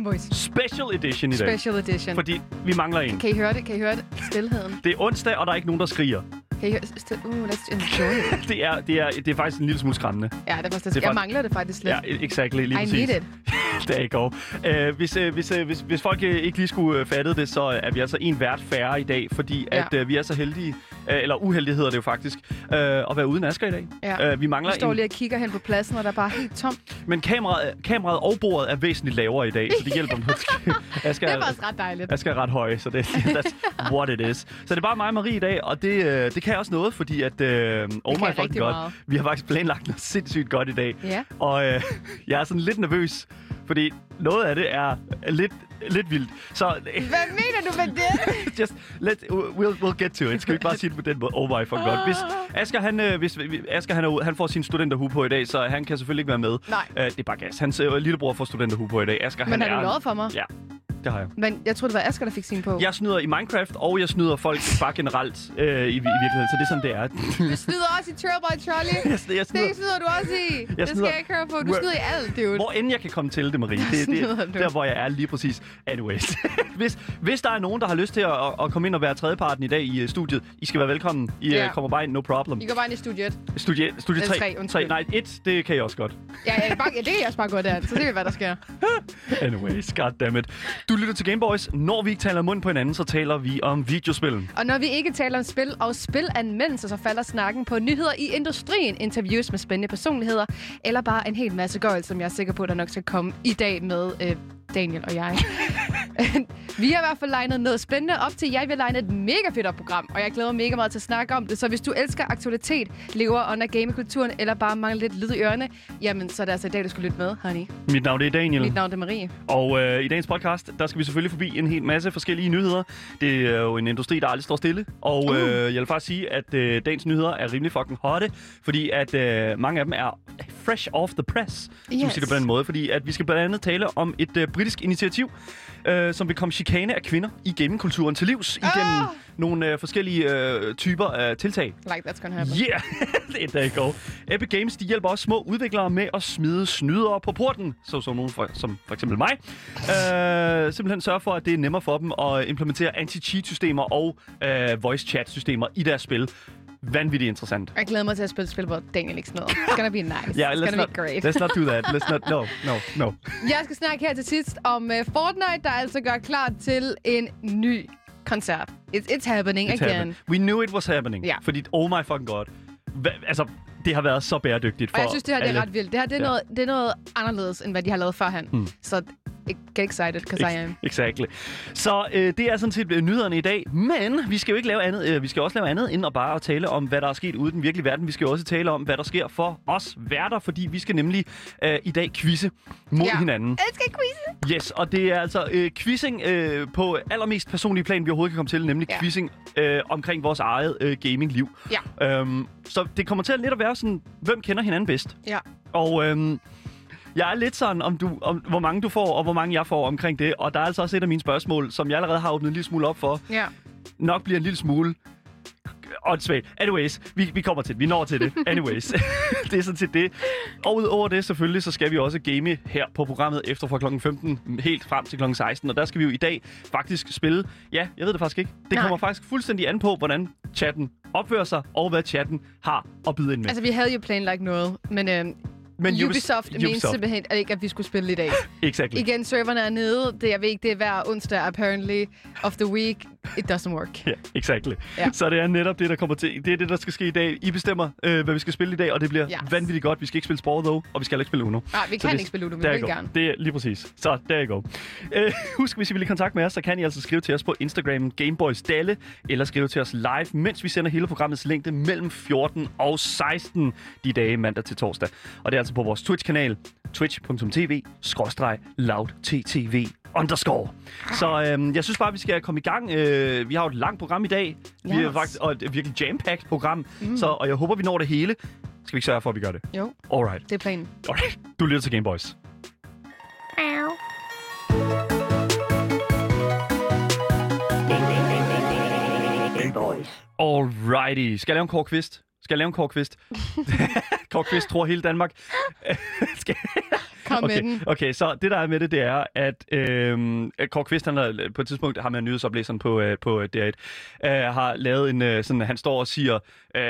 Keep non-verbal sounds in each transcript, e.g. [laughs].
Boys. Special edition i dag. Special edition. Fordi vi mangler en. Kan I høre det? Kan I høre det? Stilheden. Det er onsdag, og der er ikke nogen, der skriger. Kan I høre. Uh, let's enjoy it. Det er, det er, det er faktisk en lille smule skræmmende. Ja, det er faktisk... Det er Jeg mangler det faktisk lidt. Ja, exactly. Lige I præcis. need it. [laughs] [laughs] Der er går. Uh, hvis, uh, hvis, uh, hvis, hvis folk uh, ikke lige skulle uh, fatte det, så er vi altså en vært færre i dag, fordi Ja. at uh, vi er så heldige, uh, eller uheldige hedder det jo faktisk, uh, at være uden Asger i dag. Ja. Uh, vi mangler Jeg står en, lige og kigger hen på pladsen, og der er bare helt tomt. men kameraet, kameraet og bordet er væsentligt lavere i dag, så det hjælper mig. [laughs] Asger, Det er faktisk ret dejligt. Asger er ret høj, så det, [laughs] that's what it is. Så det er bare mig og Marie i dag, og det, øh, det kan også noget, fordi at, øh, oh my fucking god, meget. vi har faktisk planlagt noget sindssygt godt i dag. Ja. Og øh, jeg er sådan lidt nervøs, fordi noget af det er lidt, lidt vildt. Så Hvad mener du med det? [laughs] just let, we'll, we'll get to it. Skal vi ikke bare sige det på den måde? Oh my fucking god. Hvis Asger, han, øh, hvis, Asger han, er, han får sin studenterhue på i dag, så han kan selvfølgelig ikke være med. Nej. Øh, det er bare gas. Hans øh, lillebror får studenterhue på i dag. Asger, Men han har er... du løjet for mig? Ja, det har jeg. Men jeg troede, det var Asger, der fik sin på. Jeg snyder i Minecraft, og jeg snyder folk bare generelt øh, i, i virkeligheden. Så det er sådan, det er. Du snyder også i Trailboy Trolley. jeg, snyder, jeg snyder, Det snyder du også i. det skal snyder- jeg ikke høre på. Du snyder i alt, dude. hvor end jeg kan komme til det, Marie. Det, det er [laughs] der, hvor jeg er lige præcis. Anyways. [laughs] hvis, hvis der er nogen, der har lyst til at, at, komme ind og være tredjeparten i dag i uh, studiet, I skal være velkommen. I Ja. uh, kommer bare ind, no problem. I går bare ind i studiet. Studie, studie Eller 3, tre, undskyld. nej, 1, det kan jeg også godt. Ja, ja, bare, ja, det kan jeg også bare gå der. Så det er, hvad der sker. [laughs] Anyways, goddammit. Du lytter til Gameboys. Når vi ikke taler mund på hinanden, så taler vi om videospil. Og når vi ikke taler om spil og spilanmeldelser, så falder snakken på nyheder i industrien, interviews med spændende personligheder, eller bare en hel masse gøjl, som jeg er sikker på, der nok skal komme i dag med øh, Daniel og jeg. [laughs] vi har i hvert fald legnet noget spændende op til jer. Vi har legnet et mega fedt op program, og jeg glæder mig mega meget til at snakke om det. Så hvis du elsker aktualitet, lever under gamekulturen, eller bare mangler lidt lyd i ørerne, jamen så er det altså i dag, du skal lytte med, honey. Mit navn det er Daniel. Mit navn er Marie. Og øh, i dagens podcast, der skal vi selvfølgelig forbi en hel masse forskellige nyheder. Det er jo en industri, der aldrig står stille. Og Uh. øh, jeg vil faktisk sige, at øh, dagens nyheder er rimelig fucking hotte, fordi at øh, mange af dem er fresh off the press, yes. som siger det på den måde. Fordi at vi skal blandt andet tale om et øh, britisk initiativ, øh, som vil komme chikane af kvinder i gamingkulturen til livs igennem Ah! nogle øh, forskellige øh, typer af tiltag. Like that's gonna happen. Yeah, [laughs] det er go. Epic Games de hjælper også små udviklere med at smide snydere på porten, så som nogen for, som for eksempel mig. Øh, simpelthen sørge for, at det er nemmere for dem at implementere anti-cheat-systemer og øh, voice-chat-systemer i deres spil. Vanvittigt interessant. Jeg glæder mig til at spille spil, hvor Daniel ikke snyder. It's gonna be nice. [laughs] Ja, It's let's gonna not, be great. let's not do that. Let's not, no, [laughs] no, no. Jeg skal snakke her til sidst om uh, Fortnite, der altså gør klar til en ny koncert. It's, it's happening It's again. happening. We knew it was happening. Ja. Fordi, oh my fucking god. Hva, altså, det har været så bæredygtigt for Og jeg synes, det her det er alle. ret vildt. Det her det er, Ja. noget, det er noget anderledes, end hvad de har lavet førhen. Hmm. Så get excited, because I am. Exactly. Så øh, det er sådan set øh, nyhederne i dag. Men vi skal jo ikke lave andet. Øh, vi skal også lave andet end at bare at tale om, hvad der er sket ude i den virkelige verden. Vi skal jo også tale om, hvad der sker for os værter, fordi vi skal nemlig øh, i dag quizze mod Ja. hinanden. Jeg skal quizze. Yes, og det er altså øh, quizzing øh, på allermest personlige plan, vi overhovedet kan komme til, nemlig Ja. quizzing øh, omkring vores eget øh, gamingliv. Ja. Øhm, så det kommer til at lidt at være sådan, hvem kender hinanden bedst? Ja. Og øhm, jeg er lidt sådan, om, du, om hvor mange du får, og hvor mange jeg får omkring det. Og der er altså også et af mine spørgsmål, som jeg allerede har åbnet en lille smule op for. Ja. Nok bliver en lille smule åndssvagt. Anyways, vi, vi kommer til det. Vi når til det. [laughs] Anyways, [laughs] det er sådan set det. Og udover det selvfølgelig, så skal vi også game her på programmet efter fra kl. 15 helt frem til kl. 16. Og der skal vi jo i dag faktisk spille... Ja, jeg ved det faktisk ikke. Det Nej. kommer faktisk fuldstændig an på, hvordan chatten opfører sig, og hvad chatten har at byde ind med. Altså, vi havde jo planlagt noget, men, øh, Men Ubisoft, Ubis- Ubisoft mente Ubisoft. simpelthen at ikke, at vi skulle spille i dag. [laughs] Exactly. Igen, serverne er nede. Det, jeg ved ikke, det er hver onsdag, apparently, of the week. It doesn't work. Ja, exactly. Ja. Så det er netop det, der kommer til. Det er det, der skal ske i dag. I bestemmer, øh, hvad vi skal spille i dag, og det bliver Yes. vanvittigt godt. Vi skal ikke spille sport, dog, og vi skal ikke spille Uno. Nej, vi Så kan det- ikke spille Uno, men vi vil gerne. Det er lige præcis. Så der you go. Øh, husk, hvis I vil i kontakt med os, så kan I altså skrive til os på Instagram Gameboys Dalle, eller skrive til os live, mens vi sender hele programmets længde mellem 14 og 16 de dage mandag til torsdag. Og det er altså på vores Twitch-kanal, twitch.tv, skråstreg, loudttv underscore. Så øhm, jeg synes bare, vi skal komme i gang. Øh, vi har jo et langt program i dag. Vi er Yes. faktisk, og et virkelig jam-packed program. Mm. Så, og jeg håber, vi når det hele. Skal vi ikke sørge for, at vi gør det? Jo, Alright. det er planen. Alright. Du lytter til Gameboys. Alrighty. Skal jeg lave en kort kvist? Skal jeg lave en kort kvist? [laughs] [laughs] kort kvist tror hele Danmark. [laughs] Skal... Kom okay. med den. Okay, så det der er med det, det er, at øhm, Kåre Kvist, han har, på et tidspunkt har man nyhedsoplæseren på, øh, på øh, DR1, øh, har lavet en, øh, sådan, han står og siger, øh,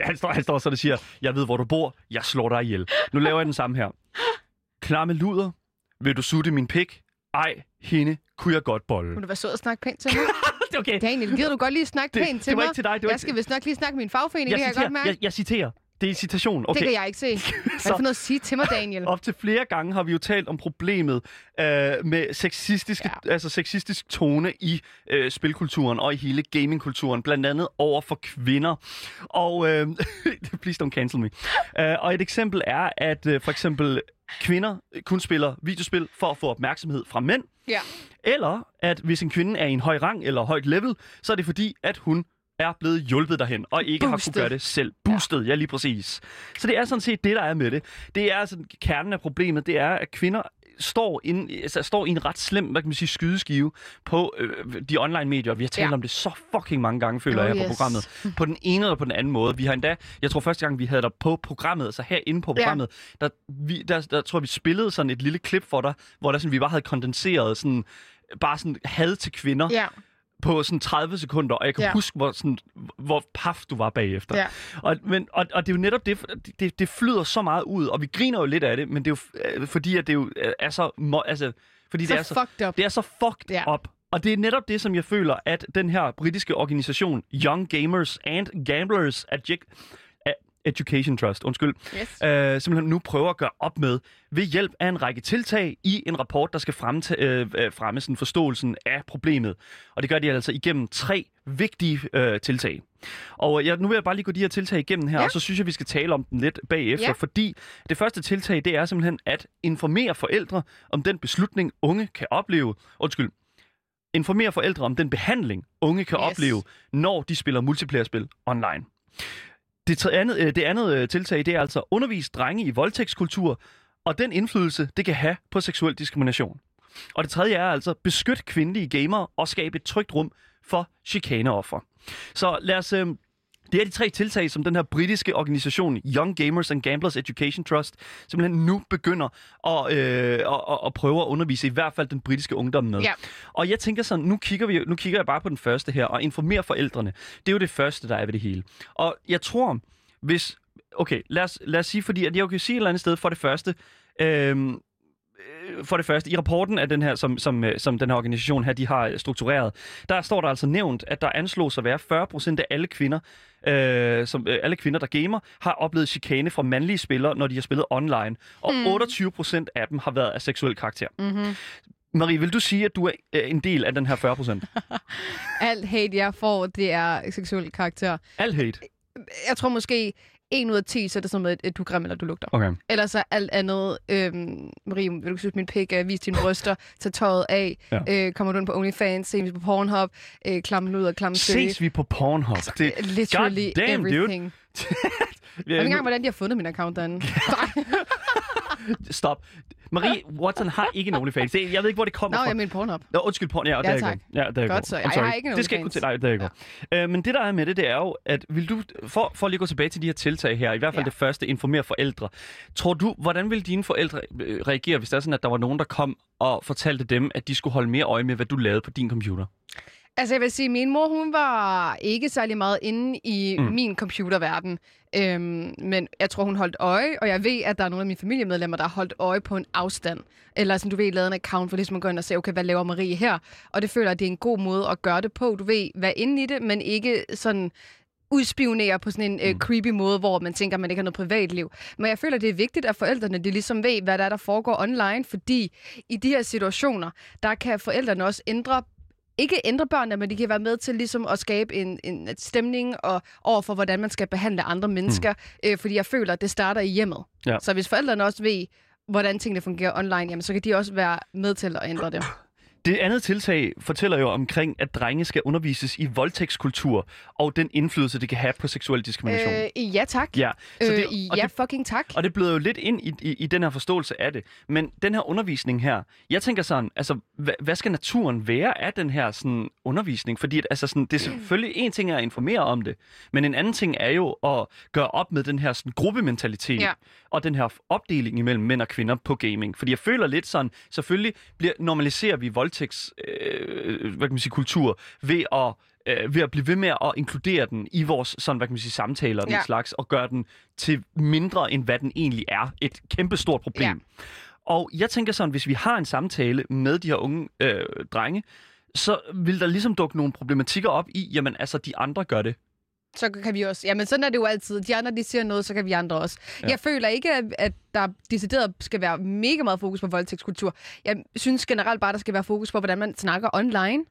han, står, han står sådan og siger, jeg ved, hvor du bor, jeg slår dig ihjel. Nu laver jeg den samme her. Klamme luder, vil du sutte min pik? Ej, hende kunne jeg godt bolle. Må du være sød og snakke pænt til mig? [laughs] Det er okay. Daniel, gider du godt lige snakke Det- pænt til det var mig? ikke til dig, det var jeg ikke- skal vist nok lige snakke med min fagforening, Jeg det kan jeg godt mærke. jeg, jeg citerer. Det er en citation. Okay. Det kan jeg ikke se. Hvad det for [laughs] noget at sige til mig, Daniel? Op til flere gange har vi jo talt om problemet øh, med sexistiske, ja. altså sexistisk tone i øh, spilkulturen og i hele gamingkulturen, blandt andet over for kvinder. Og øh, [laughs] please don't cancel me. Øh, og et eksempel er, at øh, for eksempel kvinder kun spiller videospil for at få opmærksomhed fra mænd, Ja. eller at hvis en kvinde er i en høj rang eller højt level, så er det fordi, at hun er blevet hjulpet derhen, og ikke har Boosted. kunne gøre det selv. Boosted, ja. ja lige præcis. Så det er sådan set det, der er med det. Det er altså kernen af problemet, det er, at kvinder står, ind, altså, står i en ret slem, hvad kan man sige, skydeskive på øh, de online medier. Vi har talt Ja. ja. om det så fucking mange gange, føler Oh, jeg, på yes. programmet. [laughs] På den ene eller på den anden måde. Vi har endda, jeg tror første gang, vi havde dig på programmet, altså herinde på Ja. programmet, der, vi, der, der, tror vi spillede sådan et lille klip for dig, hvor der sådan, vi bare havde kondenseret sådan, bare sådan had til kvinder Ja. På sådan 30 sekunder, og jeg kan Ja. huske, hvor, sådan, hvor paf du var bagefter. Ja. Og, men, og, og det er jo netop det, det, det flyder så meget ud, og vi griner jo lidt af det, men det er jo øh, fordi, at det jo øh, er så... Altså, fordi Så det er så, fucked up. det er så fucked Ja. up. Og det er netop det, som jeg føler, at den her britiske organisation, Young Gamers and Gamblers Edu- Education Trust, undskyld, Yes. øh, simpelthen nu prøver at gøre op med ved hjælp af en række tiltag i en rapport, der skal fremme, øh, øh, fremme sådan forståelsen af problemet. Og det gør de altså igennem tre vigtige øh, tiltag. Og jeg, nu vil jeg bare lige gå de her tiltag igennem her, Ja. ja. og så synes jeg, vi skal tale om dem lidt bagefter, Ja. ja. fordi det første tiltag, det er simpelthen at informere forældre om den beslutning, unge kan opleve. Undskyld. Informere forældre om den behandling, unge kan Yes. opleve, når de spiller multiplayer-spil online. Øh, det, andet, det andet tiltag, det er altså undervise drenge i voldtægtskultur, og den indflydelse, det kan have på seksuel diskrimination. Og det tredje er altså beskyt kvindelige gamere og skabe et trygt rum for chikaneoffer. Så lad os... Øh, det er de tre tiltag, som den her britiske organisation Young Gamers and Gamblers Education Trust simpelthen nu begynder at, øh, at, at, prøve at undervise i hvert fald den britiske ungdom med. Ja. Og jeg tænker sådan, nu kigger, vi, nu kigger jeg bare på den første her, og informere forældrene. Det er jo det første, der er ved det hele. Og jeg tror, hvis... Okay, lad os, lad os sige, fordi at jeg kan sige et eller andet sted for det første... Øhm, øh, for det første, i rapporten af den her, som, som, øh, som den her organisation her, de har struktureret, der står der altså nævnt, at der anslås at være 40 procent af alle kvinder, øh, som, øh, alle kvinder, der gamer, har oplevet chikane fra mandlige spillere, når de har spillet online. Og Mm. 28 procent af dem har været af seksuel karakter. Mm-hmm. Marie, vil du sige, at du er øh, en del af den her 40 procent? [laughs] Alt hate, jeg får, det er seksuel karakter. Alt hate. Jeg tror måske, en ud af 10, så er det sådan noget, at du er grim eller du lugter. Okay. Ellers er alt andet, øhm, Marie, vil du synes min pik, uh, vis dine bryster, [laughs] tag tøjet af, Ja. øh, kommer du ind på OnlyFans, ses vi på Pornhub, øh, klam ud og klam Ses vi på Pornhub? Det, Literally God damn, dude. everything. [laughs] Jeg ved ikke engang, hvordan de har fundet min account derinde. [laughs] Stop. Marie Watson har ikke en OnlyFans. Jeg ved ikke, hvor det kommer Nå, fra. jeg mener Pornhub. Nå, undskyld, porn. Ja, Ja, der er tak. Ja, der er Godt så. Jeg sorry. har ikke en Det skal ikke gå til dig. Der er ja. øh, Men det, der er med det, det er jo, at vil du, for, for lige at gå tilbage til de her tiltag her, i hvert fald Ja. det første, informere forældre. Tror du, hvordan ville dine forældre øh, reagere, hvis det er sådan, at der var nogen, der kom og fortalte dem, at de skulle holde mere øje med, hvad du lavede på din computer? Altså, jeg vil sige, min mor, hun var ikke særlig meget inde i mm. Min computerverden. Øhm, men jeg tror, hun holdt øje, og jeg ved, at der er nogle af mine familiemedlemmer, der har holdt øje på en afstand. Eller sådan, du ved, lavet en account for ligesom at gå ind og se, okay, hvad laver Marie her? Og det føler at det er en god måde at gøre det på. Du ved, være inde i det, men ikke sådan udspionere på sådan en øh, Mm. creepy måde, hvor man tænker, at man ikke har noget privatliv. Men jeg føler, det er vigtigt, at forældrene de ligesom ved, hvad der er, der foregår online, fordi i de her situationer, der kan forældrene også ændre ikke ændre børnene, men de kan være med til ligesom at skabe en, en stemning og over for, hvordan man skal behandle andre mennesker. Mm. Øh, fordi jeg føler, at det starter i hjemmet. Ja. Så hvis forældrene også ved, hvordan tingene fungerer online, jamen, så kan de også være med til at ændre det. [clears throat] Det andet tiltag fortæller jo omkring, at drenge skal undervises i voldtægtskultur og den indflydelse, det kan have på seksuel diskrimination. Øh, ja, tak. Ja, så det, øh, ja, det, fucking tak. og det bløder jo lidt ind i, i, i den her forståelse af det. Men den her undervisning her, jeg tænker sådan, altså, hvad, hvad skal naturen være af den her sådan, undervisning? Fordi at, altså, sådan, det er selvfølgelig en ting er at informere om det, men en anden ting er jo at gøre op med den her sådan, gruppementalitet Ja. og den her opdeling imellem mænd og kvinder på gaming. Fordi jeg føler lidt sådan, selvfølgelig bliver, normaliserer vi voldtægts, øh, hvad kan man sige, kultur ved at øh, ved at blive ved med at inkludere den i vores sådan, hvad kan man sige, samtaler og den Ja. slags, og gøre den til mindre, end hvad den egentlig er. Et kæmpestort problem. Ja. Og jeg tænker sådan, hvis vi har en samtale med de her unge øh, drenge, så vil der ligesom dukke nogle problematikker op i, jamen altså, de andre gør det. Så kan vi også. Jamen, sådan er det jo altid. De andre, de siger noget, så kan vi andre også. Ja. Jeg føler ikke, at, at der decideret skal være mega meget fokus på voldtægtskultur. Jeg synes generelt bare, der skal være fokus på, hvordan man snakker online.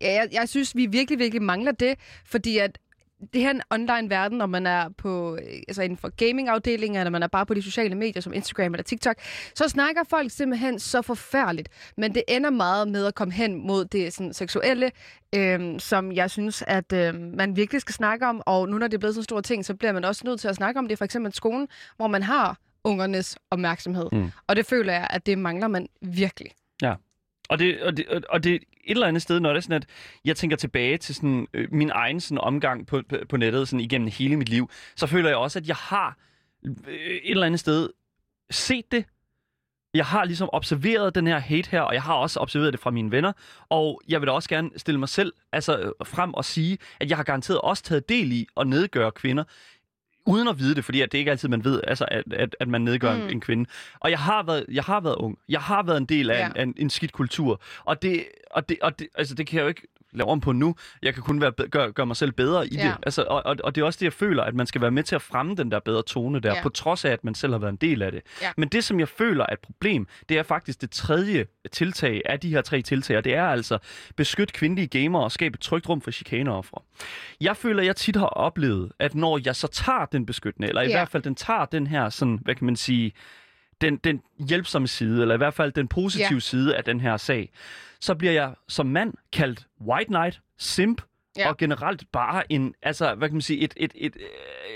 Ja, jeg, jeg synes, vi virkelig, virkelig mangler det, fordi at det her er en online verden, når man er på, øh, altså inden for gamingafdelinger, eller man er bare på de sociale medier som Instagram eller TikTok, så snakker folk simpelthen så forfærdeligt. Men det ender meget med at komme hen mod det sådan, seksuelle, øhm, som jeg synes, at øhm, man virkelig skal snakke om. Og nu når det er blevet sådan en stor ting, så bliver man også nødt til at snakke om det. For eksempel skolen, hvor man har ungernes opmærksomhed. Mm. Og det føler jeg, at det mangler man virkelig. Og det, og, det, og det et eller andet sted, når det er sådan, at jeg tænker tilbage til sådan, øh, min egen sådan, omgang på, på, på nettet sådan, igennem hele mit liv, så føler jeg også, at jeg har øh, et eller andet sted set det. Jeg har ligesom observeret den her hate her, og jeg har også observeret det fra mine venner. Og jeg vil da også gerne stille mig selv altså, øh, frem og sige, at jeg har garanteret også taget del i at nedgøre kvinder, uden at vide det, fordi at det ikke altid, man ved, altså, at, at, at man nedgør mm. Mm. en, en kvinde. Og jeg har, været, jeg har været ung. Jeg har været en del af, Ja. en, af en, en skidt kultur. Og det, og det, og det, altså, det kan jeg jo ikke lave om på nu. Jeg kan kun være, gøre, gøre mig selv bedre i Ja. det. Altså, og, og, og det er også det, jeg føler, at man skal være med til at fremme den der bedre tone der, Ja. på trods af, at man selv har været en del af det. Ja. Men det, som jeg føler er et problem, det er faktisk det tredje tiltag af de her tre tiltag, og det er altså beskyt kvindelige gamere og skabe et trygt rum for chikaneoffre. Jeg føler, at jeg tit har oplevet, at når jeg så tager den beskyttende, eller i Ja. hvert fald den tager den her, sådan, hvad kan man sige, den, den hjælpsomme side, eller i hvert fald den positive Ja. side af den her sag, så bliver jeg som mand kaldt white knight, simp, Ja. og generelt bare en, altså, hvad kan man sige, et, et, et,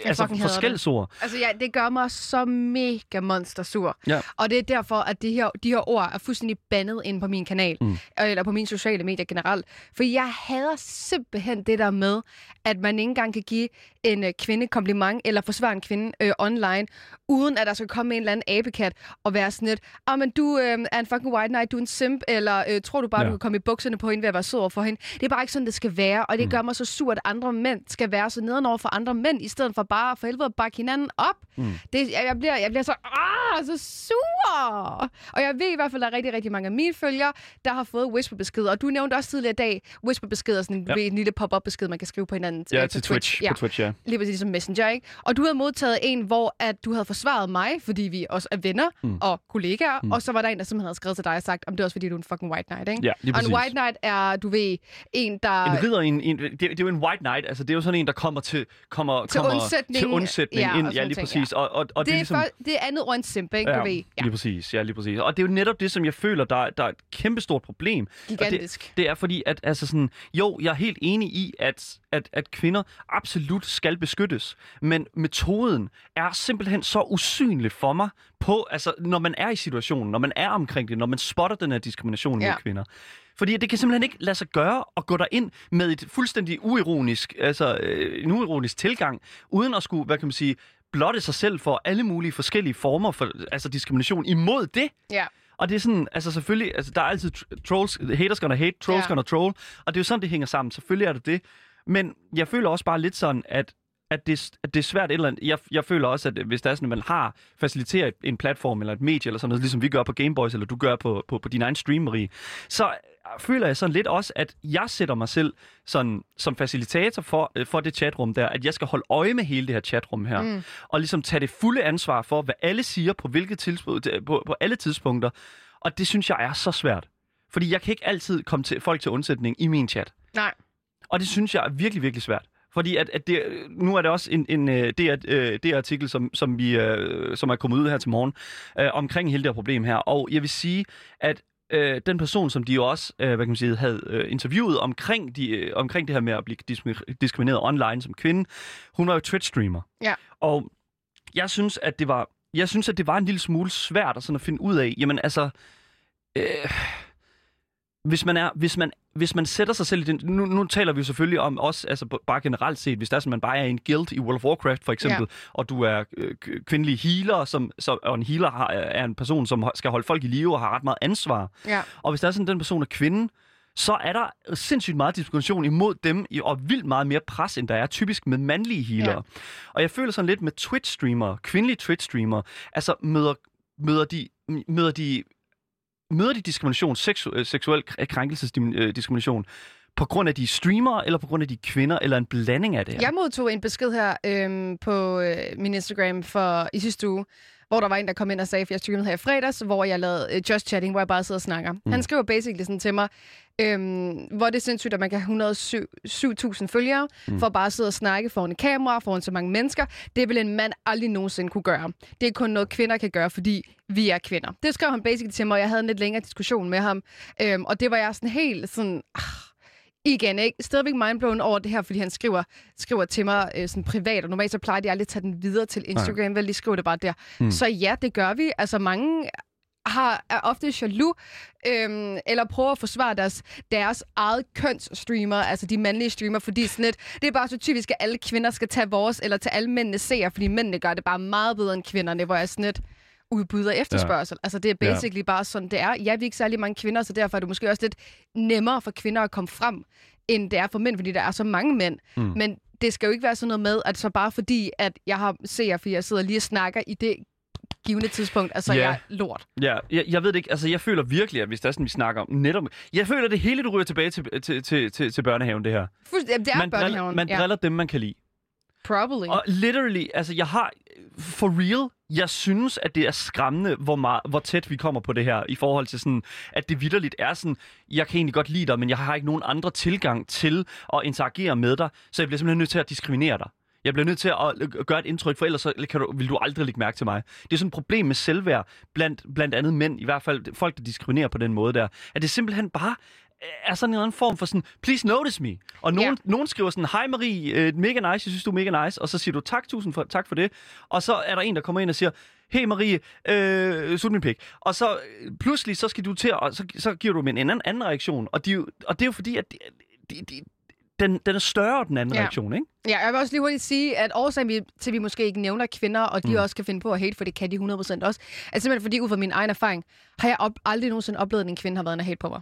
altså fucking hader det. forskældsord. Altså, ja, det gør mig så mega monstersur. Ja. Og det er derfor, at de her, de her ord er fuldstændig bandet ind på min kanal. Mm. Eller på mine sociale medier generelt. For jeg hader simpelthen det der med, at man ikke engang kan give en øh, kvinde kompliment, eller forsvare en kvinde øh, online, uden at der skal komme en eller anden abekat og være sådan lidt, ah, men du øh, er en fucking white knight, du er en simp, eller øh, tror du bare, Ja. du kan komme i bukserne på hende ved at være sød over for hende. Det er bare ikke sådan, det skal være, og det Mm. gør mig så sur, at andre mænd skal være så nedenover for andre mænd, i stedet for bare for helvede at bakke hinanden op. Mm. Det, jeg, jeg, bliver, jeg bliver så, ah, så sur. Og jeg ved i hvert fald, at der er rigtig, rigtig mange af mine følgere, der har fået whisperbeskeder. Og du nævnte også tidligere i dag, whisperbeskeder, sådan en, Ja. lille pop-up besked, man kan skrive på hinanden Ja, øh, til på Twitch. Ja. På Twitch, ja. Lige præcis som Messenger, ikke? Og du havde modtaget en, hvor at du havde forsvaret mig, fordi vi også er venner Mm. og kollegaer. Mm. Og så var der en, der simpelthen havde skrevet til dig og sagt, om det er også fordi, du er en fucking white knight, ikke? Ja, lige og præcis. en white knight er, du ved, en, der... En ridder, en, en, det, det er jo en white knight, altså det er jo sådan en, der kommer til, kommer, Til kommer undsætning. til undsætning Ja, ind. Ja, lige ting, præcis. Og, og, og det, er ligesom, for, det er andet ord end simp, ikke? Du ved. Ja, lige præcis. Ja, lige præcis. Og det er jo netop det, som jeg føler, der, der er et kæmpestort problem. gigantisk. Det er fordi, at altså sådan, jo, jeg er helt enig i, at, at, at kvinder absolut skal beskyttes. Men metoden er simpelthen så usynlig for mig, på, altså, når man er i situationen, når man er omkring det, når man spotter den her diskrimination Ja. mod kvinder. Fordi det kan simpelthen ikke lade sig gøre at gå ind med et fuldstændig uironisk, altså øh, en uironisk tilgang, uden at skulle, hvad kan man sige, blotte sig selv for alle mulige forskellige former for altså diskrimination imod det. Ja. Og det er sådan, altså selvfølgelig, altså der er altid tr- trolls, haters gonna hate, trolls Ja. gonna troll, og det er jo sådan, det hænger sammen. Selvfølgelig er det det. Men jeg føler også bare lidt sådan, at at det, at det er svært et eller andet. Jeg, jeg føler også, at hvis der er sådan, at man har faciliteret en platform eller et medie eller sådan noget, ligesom vi gør på Gameboys, eller du gør på, på, på din egen stream, Marie, så føler jeg sådan lidt også, at jeg sætter mig selv sådan, som facilitator for, øh, for det chatrum der, at jeg skal holde øje med hele det her chatrum her, Mm. og ligesom tage det fulde ansvar for, hvad alle siger på hvilke tidspunkt, på, på alle tidspunkter. Og det synes jeg er så svært. Fordi jeg kan ikke altid komme til folk til undsætning i min chat. Nej. Og det synes jeg er virkelig, virkelig svært. Fordi at, at det, nu er det også en, en øh, det, er, øh, det artikel, som, som, vi, øh, som er kommet ud her til morgen, øh, omkring hele det her problem her. Og jeg vil sige, at øh, den person, som de jo også øh, hvad kan man sige, havde øh, interviewet omkring, de, øh, omkring det her med at blive dis- diskrimineret online som kvinde, hun var jo Twitch-streamer. Ja. Og jeg synes, at det var, jeg synes, at det var en lille smule svært at, sådan at finde ud af, jamen altså, øh, hvis man er, hvis man, hvis man sætter sig selv i den, nu, nu taler vi jo selvfølgelig om også, altså bare generelt set, hvis der er sådan, man bare er i en guild i World of Warcraft for eksempel, ja. og du er øh, kvindelig healer, som, som, og en healer har, er en person, som skal holde folk i live og har ret meget ansvar. Ja. Og hvis der er sådan, den person er kvinde, så er der sindssygt meget diskrimination imod dem, og vildt meget mere pres, end der er typisk med mandlige healere. Ja. Og jeg føler sådan lidt med Twitch-streamere, kvindelige Twitch-streamere, altså møder, møder de, møder de møder de diskrimination, seksu- øh, seksuel kr- krænkelsesdiskrimination, på grund af de streamere, eller på grund af de kvinder, eller en blanding af det her? Jeg modtog en besked her øhm, på øh, min Instagram for i sidste uge, hvor der var en, der kom ind og sagde, for jeg streamede her i fredags, hvor jeg lavede øh, Just Chatting, hvor jeg bare sidder og snakker. Mm. Han skriver basically sådan til mig, øhm, hvor det er sindssygt, at man kan have 107.000 følgere, mm. for bare at sidde og snakke foran et kamera, foran så mange mennesker. Det vil en mand aldrig nogensinde kunne gøre. Det er kun noget, kvinder kan gøre, fordi vi er kvinder. Det skrev han basically til mig, og jeg havde en lidt længere diskussion med ham. Øhm, og det var jeg sådan helt sådan... Ah, igen, ikke? Stadigvæk mindblown over det her, fordi han skriver, skriver til mig øh, sådan privat, og normalt så plejer de aldrig at tage den videre til Instagram, vel? De skriver det bare der. Mm. Så ja, det gør vi. Altså mange har, er ofte jaloux, øhm, eller prøver at forsvare deres, deres eget kønsstreamer, altså de mandlige streamer, fordi sådan lidt, det er bare så typisk, at alle kvinder skal tage vores, eller til alle mændene ser, fordi mændene gør det bare meget bedre end kvinderne, hvor jeg sådan lidt, udbud og efterspørgsel. Ja. Altså det er basically ja. bare sådan, det er. Ja, vi er ikke særlig mange kvinder, så derfor er det måske også lidt nemmere for kvinder at komme frem, end det er for mænd, fordi der er så mange mænd. Mm. Men det skal jo ikke være sådan noget med, at så bare fordi, at jeg har ser, fordi jeg sidder lige og snakker i det givende tidspunkt, altså Ja. jeg er lort. Ja, jeg, jeg ved det ikke. Altså, jeg føler virkelig, at hvis der er sådan, vi snakker om netop... Jeg føler, at det hele, du ryger tilbage til, til, til, til, til børnehaven, det her. Jamen, det er man driller, børnehaven. man ja. driller dem, man kan lide. Probably. Og literally, altså jeg har, for real, jeg synes, at det er skræmmende, hvor, meget, hvor tæt vi kommer på det her, i forhold til sådan, at det vidderligt er sådan, jeg kan egentlig godt lide dig, men jeg har ikke nogen andre tilgang til at interagere med dig, så jeg bliver simpelthen nødt til at diskriminere dig. Jeg bliver nødt til at øh, gøre et indtryk, for ellers så kan du, vil du aldrig lægge mærke til mig. Det er sådan et problem med selvværd, blandt, blandt andet mænd, i hvert fald folk, der diskriminerer på den måde der, at det simpelthen bare øh, er sådan en eller anden form for sådan, please notice me. Og nogen, yeah. nogen skriver sådan, hej Marie, øh, mega nice, jeg synes du er mega nice. Og så siger du, tak, tusind for, tak for det. Og så er der en, der kommer ind og siger, hey Marie, øh, sut min pik. Og så pludselig, så skal du til, og så, så giver du dem en anden, anden reaktion. Og, de, og det er jo fordi, at de, de, de, den, den er større, den anden Ja. reaktion, ikke? Ja, jeg vil også lige hurtigt sige, at årsagen til, at vi måske ikke nævner kvinder, og de Mm. også kan finde på at hate, for det kan de 100% også, er simpelthen fordi, ud fra min egen erfaring, har jeg op- aldrig nogensinde oplevet, at en kvinde har været en hate på mig.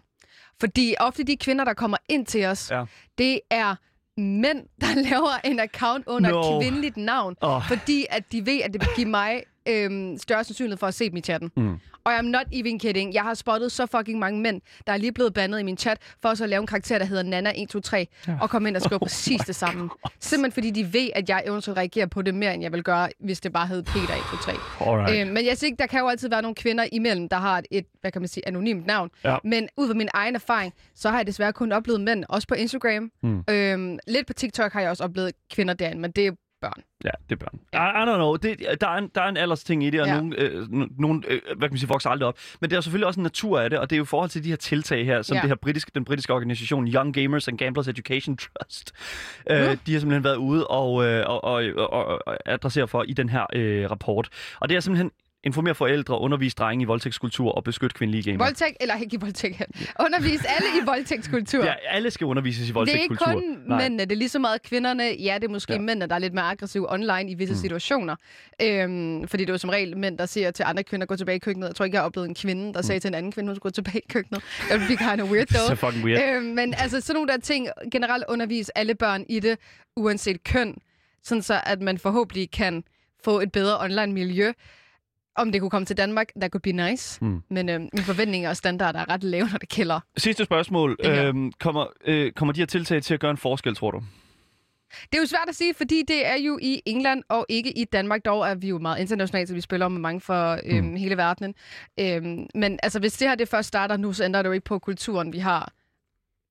Fordi ofte de kvinder, der kommer ind til os, Ja. det er mænd, der [laughs] laver en account under No. et kvindeligt navn, Åh. fordi at de ved, at det vil give mig øhm, større sandsynlighed for at se dem i chatten. Mm. Og I'm not even kidding. Jeg har spottet så fucking mange mænd, der er lige blevet bandet i min chat, for så at lave en karakter, der hedder Nana123, ja. og komme ind og skrive [laughs] præcis det samme. Simpelthen fordi de ved, at jeg eventuelt reagerer på det mere, end jeg vil gøre, hvis det bare hed Peter123. Alright. Øh, men jeg siger ikke, der kan jo altid være nogle kvinder imellem, der har et, et hvad kan man sige, anonymt navn. Ja. Men ud fra min egen erfaring, så har jeg desværre kun oplevet mænd, også på Instagram. Mm. Øhm, lidt på TikTok har jeg også oplevet kvinder derinde, men det er børn. Ja, det er børn. I, I don't know. Det, der, er en, der er en alders ting i det, og ja. Ja. nogen, øh, n- nogen øh, hvad kan man sige, vokser aldrig op. Men det er selvfølgelig også en natur af det, og det er jo i forhold til de her tiltag her, som Ja. det her britiske, den britiske organisation Young Gamers and Gamblers Education Trust, øh, Nå. de har simpelthen været ude og, øh, og, og, og, og adressere for i den her øh, rapport. Og det er simpelthen informere forældre, undervise drenge i voldtægtskultur og beskytte kvindelige gamere. Voldtægt, eller ikke i voldtægt, undervis alle i voldtægtskultur. Ja, alle skal undervises i Det er voldtægtskultur. ikke kun Nej. mændene, det er lige så meget kvinderne. Ja, det er måske Ja. mændene, der er lidt mere aggressive online i visse mm. situationer. Øhm, fordi det er jo som regel mænd, der siger til andre kvinder, gå tilbage i køkkenet. Jeg tror ikke, jeg har oplevet en kvinde, der sagde til en anden kvinde, hun skulle gå tilbage i køkkenet. Det ville blive kind of weird, [laughs] though. så fucking weird. Øhm, men altså, sådan nogle der ting, generelt undervise alle børn i det, uanset køn, sådan så at man forhåbentlig kan få et bedre online miljø. Om det kunne komme til Danmark, that could be nice. Mm. Men øhm, mine forventninger og standarder er ret lave, når det gælder. Sidste spørgsmål. Øhm, kommer, øh, kommer de her tiltag til at gøre en forskel, tror du? Det er jo svært at sige, fordi det er jo i England og ikke i Danmark. Dog er vi jo meget internationalt, så vi spiller med mange for øhm, Mm. hele verdenen. Øhm, men altså, hvis det her det først starter nu, så ændrer det jo ikke på kulturen, vi har.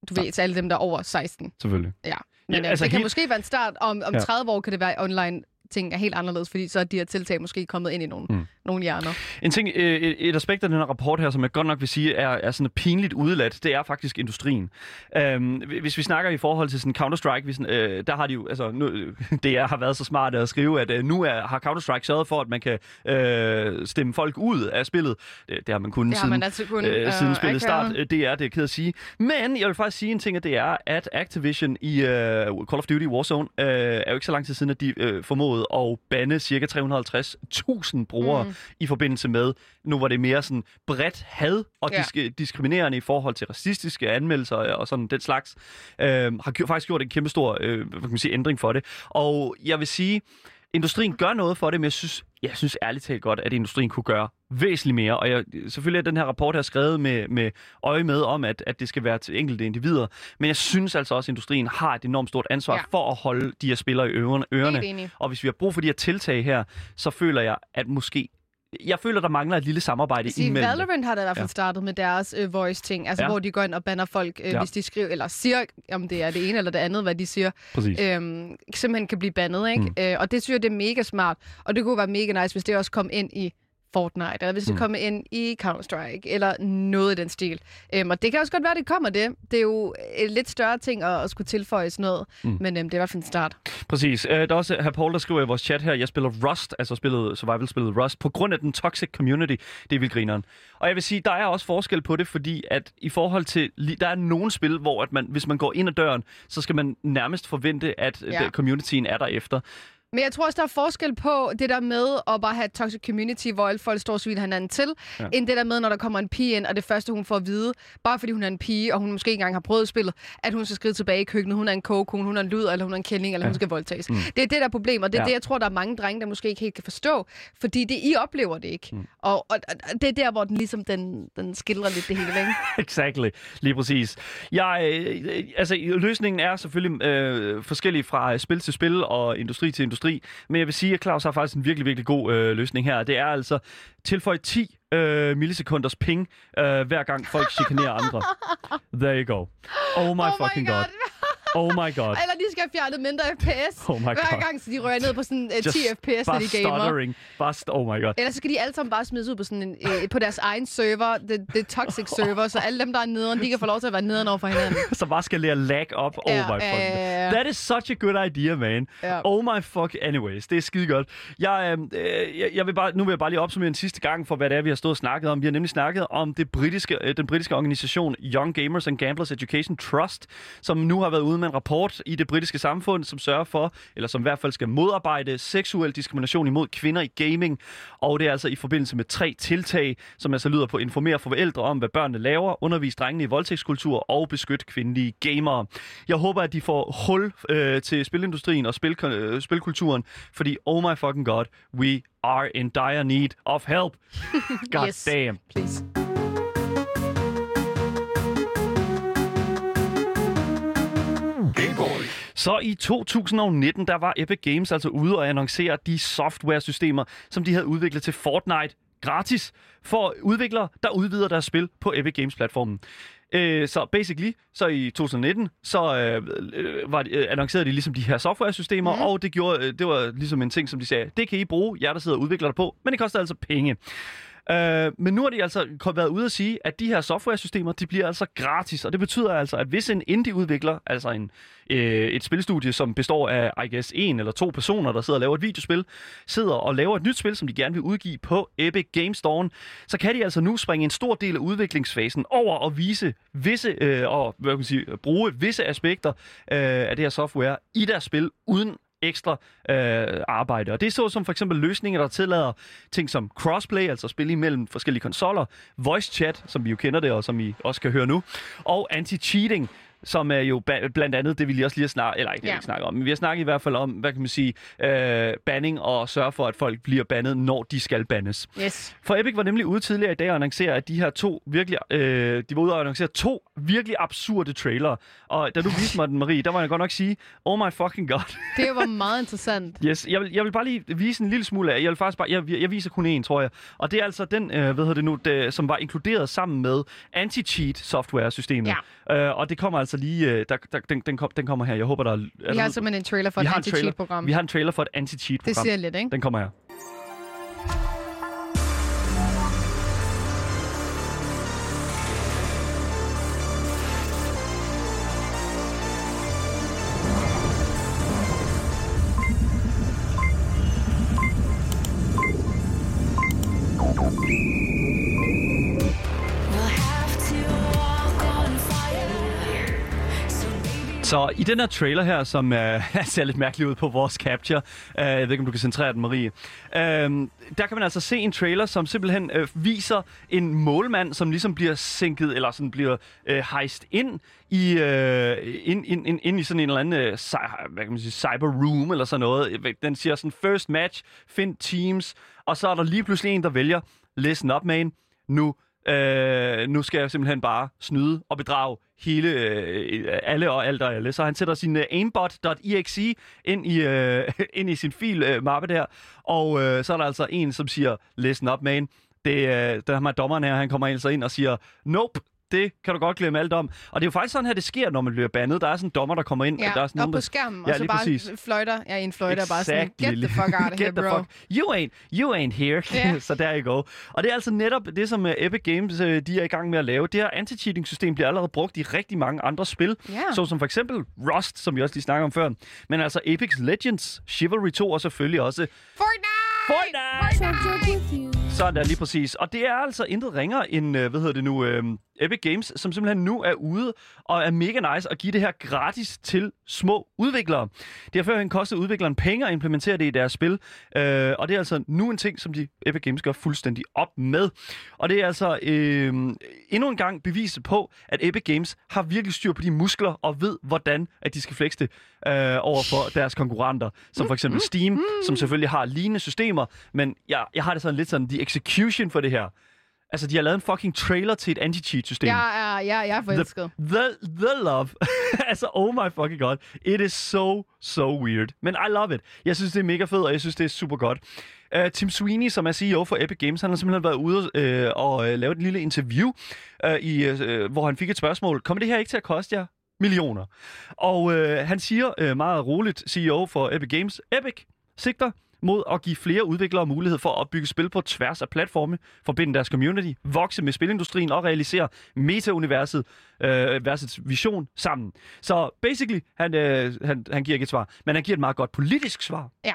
Du ved, til alle dem, der er over 16. Selvfølgelig. Ja. Men Ja, ja, altså, altså det kan helt- måske være en start. Om, om Ja. 30 år kan det være online ting er helt anderledes, fordi så er de her tiltag måske kommet ind i nogle, Mm. Nogle hjerner. En ting, øh, et, et aspekt af den her rapport her, som jeg godt nok vil sige, er, er sådan pinligt udeladt, det er faktisk industrien. Øhm, hvis vi snakker i forhold til sådan Counter-Strike, hvis, øh, der har de jo, altså nu, [laughs] DR har været så smart at skrive, at øh, nu er, har Counter-Strike sørget for, at man kan øh, stemme folk ud af spillet. Det, det har man kunnet siden, man altid kunnet, øh, øh, siden spillet ikke? start. Øh, Det er det, er ked at sige. Men jeg vil faktisk sige en ting, at det er, at Activision i øh, Call of Duty Warzone øh, er jo ikke så lang tid siden, at de øh, formåede at bande cirka 350.000 brugere mm. I forbindelse med, nu var det mere sådan bredt had og Ja. disk- diskriminerende i forhold til racistiske anmeldelser og sådan den slags, øh, har gjort, faktisk gjort en kæmpe stor øh, hvad kan man sige, ændring for det. Og jeg vil sige, industrien gør noget for det, men jeg synes, jeg synes ærligt talt godt, at industrien kunne gøre væsentligt mere. Og jeg, selvfølgelig er den her rapport her skrevet med, med øje med om, at, at det skal være til enkelte individer. Men jeg synes altså også, at industrien har et enormt stort ansvar Ja. for at holde de her spillere i ørerne. ørerne. Og hvis vi har brug for de her tiltag her, så føler jeg, at måske... Jeg føler, der mangler et lille samarbejde Sige, imellem. Valorant har da i hvert fald Ja. startet med deres øh, voice-ting, altså Ja. hvor de går ind og banner folk, øh, Ja. hvis de skriver, eller siger, om det er det ene eller det andet, hvad de siger, Præcis. øhm, simpelthen kan blive bandet, ikke? Mm. Øh, og det synes jeg, det er mega smart, og det kunne være mega nice, hvis det også kom ind i Fortnite, eller hvis det Mm. kom ind i Counter-Strike, eller noget i den stil. Øhm, og det kan også godt være, at det kommer det. Det er jo et lidt større ting at, at skulle tilføje sådan noget, mm. men øhm, det er i hvert fald en start. Præcis. Øh, der er også herr Paul, der skriver i vores chat her, jeg spiller Rust, altså spillet, survival-spillet Rust, på grund af den toxic community. Det er vildt grineren. Og jeg vil sige, der er også forskel på det, fordi at i forhold til, der er nogle spil, hvor at man, hvis man går ind ad døren, så skal man nærmest forvente, at ja. communityen er der efter. Men jeg tror også, der er forskel på det der med at bare have toxic community, hvor alle folk står og sviner hinanden til, ja. End det der med, når der kommer en pige ind, og det første, hun får at vide, bare fordi hun er en pige, og hun måske ikke engang har prøvet spillet, at hun skal skride tilbage i køkkenet, hun er en kogekone, hun er en lyd, eller hun er en kælling, eller ja. hun skal voldtages. Mm. Det er det der problem, og det er ja. Det, jeg tror, der er mange drenge, der måske ikke helt kan forstå, fordi det, I oplever det ikke. Mm. Og, og, og, det er der, hvor den ligesom, den, den skildrer lidt det hele, ikke? [laughs] exactly. Lige præcis. Jeg, øh, altså, løsningen er selvfølgelig øh, forskellig fra øh, spil til spil og industri til industri, men jeg vil sige, at Claus har faktisk en virkelig, virkelig god øh, løsning her. Det er altså tilføj 10 øh, millisekunders ping, øh, hver gang folk chikanerer andre. There you go. Oh my oh fucking my god. Oh my god. Eller de skal have fjernet mindre FPS, Oh my hver God. gang, så de rører ned på sådan uh, 10 FPS, når bare de gamer. stuttering. Bare st- oh my god. Ellers så skal de alle sammen bare smides ud på, sådan en, øh, på deres egen server, det, det toxic [laughs] server, så alle dem, der er nederen, de kan få lov til at være nederen over for hinanden. [laughs] Så bare skal lære lag op. Oh Ja, my fucking ja, ja. That is such a good idea, man. Ja. Oh my fuck. Anyways, det er skide godt. Jeg, øh, jeg, jeg vil bare, nu vil jeg bare lige opsummere en sidste gang for, hvad det er, vi har stået og snakket om. Vi har nemlig snakket om det britiske, øh, den britiske organisation Young Gamers and Gamblers Education Trust, som nu har været ude med en rapport i det britiske samfund, som sørger for, eller som i hvert fald skal modarbejde seksuel diskrimination imod kvinder i gaming. Og det er altså i forbindelse med tre tiltag, som altså lyder på informere forældre om, hvad børnene laver, undervise drengene i voldtægtskultur og beskytte kvindelige gamere. Jeg håber, at de får hul øh, til spilindustrien og spil, øh, spilkulturen, fordi oh my fucking god, we are in dire need of help. [laughs] God Yes. damn. Please. Så i 2019, der var Epic Games altså ude og annoncere de software-systemer, som de havde udviklet til Fortnite gratis for udviklere, der udvider deres spil på Epic Games-platformen. Øh, så basically, så i 2019, så øh, øh, var øh, annoncerede de ligesom de her software-systemer, mm. og det, gjorde, øh, det var ligesom en ting, som de sagde, det kan I bruge, jer der sidder og udvikler det på, men det koster altså penge. Øh, men nu har de altså været ude at sige, at de her software-systemer, de bliver altså gratis, og det betyder altså, at hvis en indie-udvikler, altså en, øh, et spilstudie, som består af, I guess, en eller to personer, der sidder og laver et videospil, sidder og laver et nyt spil, som de gerne vil udgive på Epic Games Store, så kan de altså nu springe en stor del af udviklingsfasen over og vise visse, øh, og hvad kan man sige, bruge visse aspekter øh, af det her software i deres spil, uden ekstra øh, arbejde. Og det er så som for eksempel løsninger, der tillader ting som crossplay, altså spil imellem forskellige konsoller, voice chat, som vi jo kender det, og som I også kan høre nu, og anti-cheating, som er jo blandt andet det, vi lige også lige har snakket, eller ikke Ja. ja. ikke snakke om, men vi har snakket i hvert fald om, hvad kan man sige, øh, banning og sørge for, at folk bliver bandet, når de skal bandes. Yes. For Epic var nemlig ude tidligere i dag og annoncere, at de her to virkelig, øh, de var ude og annoncere to virkelig absurde trailere. Og da du viste mig den, Marie, der var jeg godt nok sige, oh my fucking god. Det var [laughs] meget interessant. Yes, jeg vil, jeg vil bare lige vise en lille smule af. Jeg vil faktisk bare, jeg, jeg viser kun én, tror jeg. Og det er altså den, øh, hvad hedder det nu, det, som var inkluderet sammen med anti-cheat software-systemet. Ja. Øh, og det kommer altså lige, øh, der, der, den, den, kom, den kommer her. Jeg håber, der er... Vi har simpelthen en trailer for vi et anti-cheat-program. Vi har en trailer for et anti-cheat-program. Det siger lidt, ikke? Den kommer her. Så i den her trailer her, som øh, [laughs] ser lidt mærkelig ud på vores capture, øh, jeg ved ikke, om du kan centrere den, Marie, øh, der kan man altså se en trailer, som simpelthen øh, viser en målmand, som ligesom bliver sænket, eller sådan bliver øh, hejst ind i, øh, ind, ind, ind, ind i sådan en eller anden øh, cy- hvad kan man sige, cyber room, eller sådan noget. Øh, den siger sådan, first match, find teams, og så er der lige pludselig en, der vælger, listen up, man, nu Øh, nu skal jeg simpelthen bare snyde og bedrage hele, øh, alle og alt og alle. Så han sætter sin øh, aimbot.exe ind i, øh, [laughs] ind i sin fil øh, mappe der, og øh, så er der altså en, som siger, listen up, man. Det, øh, der har dommeren her, han kommer altså ind og siger, nope, det kan du godt glemme alt om. Og det er jo faktisk sådan her, det sker, når man bliver bandet. Der er sådan en dommer, der kommer ind. Ja, og der er sådan op nogen, på der... skærmen, Ja, og så bare præcis. fløjter. Ja, en fløjter bare sådan, Exactly. get the fuck out of [laughs] here, Get the bro. fuck. You ain't, you ain't here. Ja. [laughs] så der you go. Og det er altså netop det, som uh, Epic Games uh, de er i gang med at lave. Det her anti-cheating-system bliver allerede brugt i rigtig mange andre spil. Ja. Så som for eksempel Rust, som vi også lige snakker om før. Men altså Apex Legends, Chivalry 2 og selvfølgelig også Fortnite! Fortnite! Sådan der, lige præcis. Og det er altså intet ringere end, øh, hvad hedder det nu, øh, Epic Games, som simpelthen nu er ude og er mega nice at give det her gratis til små udviklere. Det har førhen kostet udvikleren penge at implementere det i deres spil, øh, og det er altså nu en ting, som de Epic Games gør fuldstændig op med. Og det er altså øh, endnu en gang beviset på, at Epic Games har virkelig styr på de muskler og ved, hvordan at de skal flexe det øh, over for deres konkurrenter, som for eksempel Steam, som selvfølgelig har lignende systemer, men jeg, jeg har det sådan lidt sådan, the execution for det her. Altså, de har lavet en fucking trailer til et anti-cheat-system. Jeg er, jeg, jeg er forelsket. The, the love. [laughs] altså, oh my fucking god. It is so, so weird. Men I love it. Jeg synes, det er mega fedt, og jeg synes, det er super godt. Uh, Tim Sweeney, som er CEO for Epic Games, han har simpelthen været ude uh, og uh, lavet et lille interview, uh, i, uh, hvor han fik et spørgsmål. Kommer det her ikke til at koste jer millioner? Og øh, han siger øh, meget roligt, CEO for Epic Games, Epic sigter mod at give flere udviklere mulighed for at opbygge spil på tværs af platforme, forbinde deres community, vokse med spilindustrien og realisere meta-universet, øh, versets vision sammen. Så basically, han, øh, han, han giver ikke et svar, men han giver et meget godt politisk svar. Ja.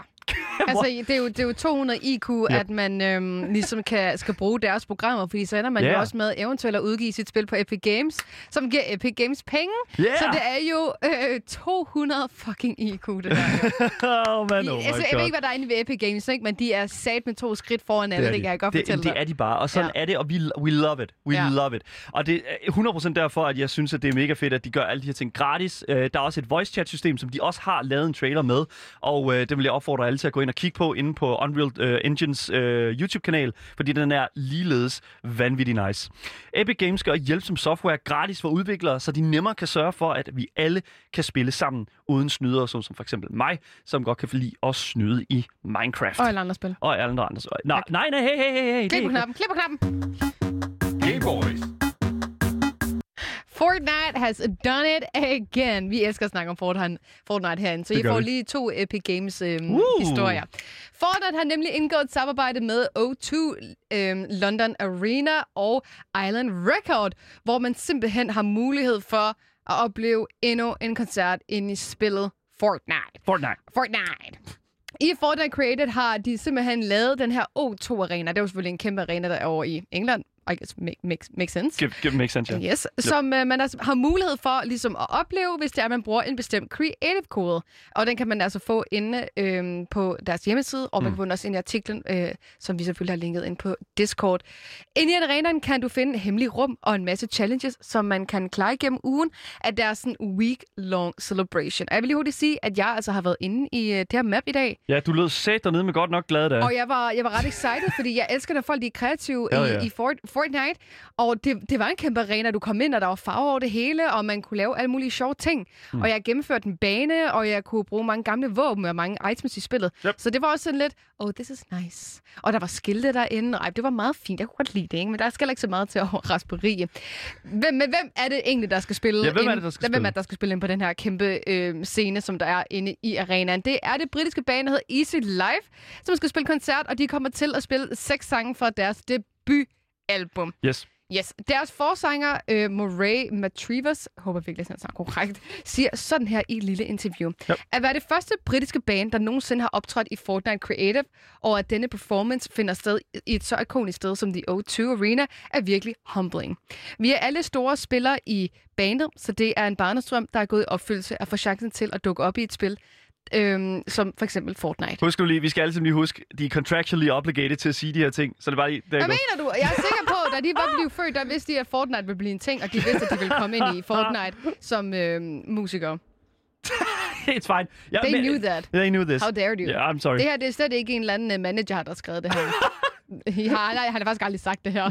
[laughs] Altså, det er, jo, det er jo 200 IQ, Ja. at man øhm, ligesom kan, skal bruge deres programmer, fordi så ender man Ja. jo også med eventuelt at udgive sit spil på Epic Games, som giver Epic Games penge. Yeah! Så det er jo øh, 200 fucking IQ, det der. oh, man, De, oh my altså, jeg ved ikke, hvad der er inde ved Epic Games, ikke? men de er sat med to skridt foran alle, det, det kan jeg godt det, fortælle det dig. er de bare, og sådan Ja. er det, og vi, we love it. We Ja. love it. Og det er 100% derfor, at jeg synes, at det er mega fedt, at de gør alle de her ting gratis. Øh, der er også et voice chat system, som de også har lavet en trailer med, og øh, det vil jeg opfordre alle til at gå ind og kigge på inde på Unreal øh, Engines øh, YouTube-kanal, fordi den er ligeledes vanvittig nice. Epic Games gør hjælpsom software gratis for udviklere, så de nemmere kan sørge for, at vi alle kan spille sammen uden snydere, som, som for eksempel mig, som godt kan lide at snyde i Minecraft. Og alle andre spil. Og alle andre andre. Nej, nej, nej, hey, hey, hey, hey. er på knappen, klik på knappen. Gameboys. Fortnite has done it again. Vi elsker at snakke om Fortnite, herinde, så Det I får vi. lige to Epic Games øhm, historier. Fortnite har nemlig indgået et samarbejde med O2 øhm, London Arena og Island Record, hvor man simpelthen har mulighed for at opleve endnu en koncert inde i spillet Fortnite. Fortnite. Fortnite. I Fortnite Created har de simpelthen lavet den her O2-arena. Det er jo selvfølgelig en kæmpe arena, der er over i England. I guess make, make, makes sense. Give, give make sense, ja. Yes, som uh, man altså har mulighed for ligesom at opleve, hvis det er, at man bruger en bestemt creative kode. Og den kan man altså få inde øhm, på deres hjemmeside, og man Mm. kan få den også ind i artiklen, øh, som vi selvfølgelig har linket ind på Discord. Inde i arenaen kan du finde hemmelige rum og en masse challenges, som man kan klare igennem ugen af deres sådan, week-long celebration. Og jeg vil lige hurtigt sige, at jeg altså har været inde i øh, det her map i dag, Ja, du lød sat dernede med godt nok glad der. og jeg var, jeg var ret excited, fordi jeg elsker, når folk de er kreative Ja, i, ja. i Fort, Fortnite. Og det, det var en kæmpe arena. Du kom ind, og der var farver over det hele, og man kunne lave alle mulige sjove ting. Mm. Og jeg gennemførte en bane, og jeg kunne bruge mange gamle våben og mange items i spillet. Yep. Så det var også sådan lidt, oh, this is nice. Og der var skilte derinde. Ej, det var meget fint. Jeg kunne godt lide det, ikke? Men der skal ikke så meget til at [laughs] raspberry. Hvem, men hvem er det egentlig, der skal spille? Ja, hvem er ind- det, der skal Hvem er spille? det, der skal spille ind på den her kæmpe øh, scene, som der er inde i arenaen? Det er det britiske band, der hedder Easy Life, som skal spille koncert, og de kommer til at spille seks sange fra deres debutalbum. Yes. Yes. Deres forsanger, øh, Moray Matrivas, håber virkelig, at han korrekt, siger sådan her i et lille interview. Yep. At være det første britiske band, der nogensinde har optrådt i Fortnite Creative, og at denne performance finder sted i et så ikonisk sted som The O2 Arena, er virkelig humbling. Vi er alle store spillere i bandet, så det er en barnestrøm, der er gået i opfyldelse at få chancen til at dukke op i et spil, øhm, som for eksempel Fortnite. Husk nu lige, vi skal altid lige huske, de er contractually obligated til at sige de her ting. Så det er bare lige... Der Hvad mener du? Jeg er sikker på, da de var [laughs] blevet født, der vidste de, at Fortnite ville blive en ting, og de vidste, at de ville komme ind i Fortnite som øhm, musikere. [laughs] It's fine. Ja, They knew that. They knew this. How dare you? Yeah, I'm sorry. Det her det er slet ikke en eller anden øh, manager, der har skrevet det her. [laughs] ja, nej, han har faktisk aldrig sagt det her.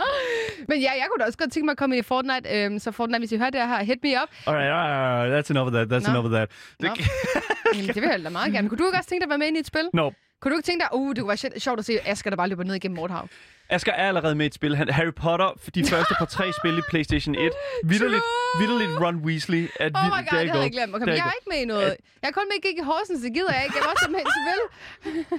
[laughs] Men ja, jeg kunne da også godt tænke mig at komme i Fortnite. Øhm, så Fortnite, hvis I hører det her, hit me up. Alright, alright, that's enough of that. That's Nå. enough of that. Nå. [laughs] Jamen, det vil jeg da meget gerne. Kunne du ikke også tænke dig at være med ind i et spil? No. Kunne du ikke tænke dig, uh, det kunne være sjovt- sjovt at se Asger, der bare løber ned igennem Mordhav? Asger er allerede med i et spil. Han, Harry Potter, de første par tre spil i PlayStation 1. [laughs] Vitterligt, vitterligt Ron Weasley. At Oh my god, det go. jeg glemt. Okay, jeg er ikke med i noget. Jeg er kun med i Horsens, det gider jeg ikke. Jeg var også med i spil. [laughs]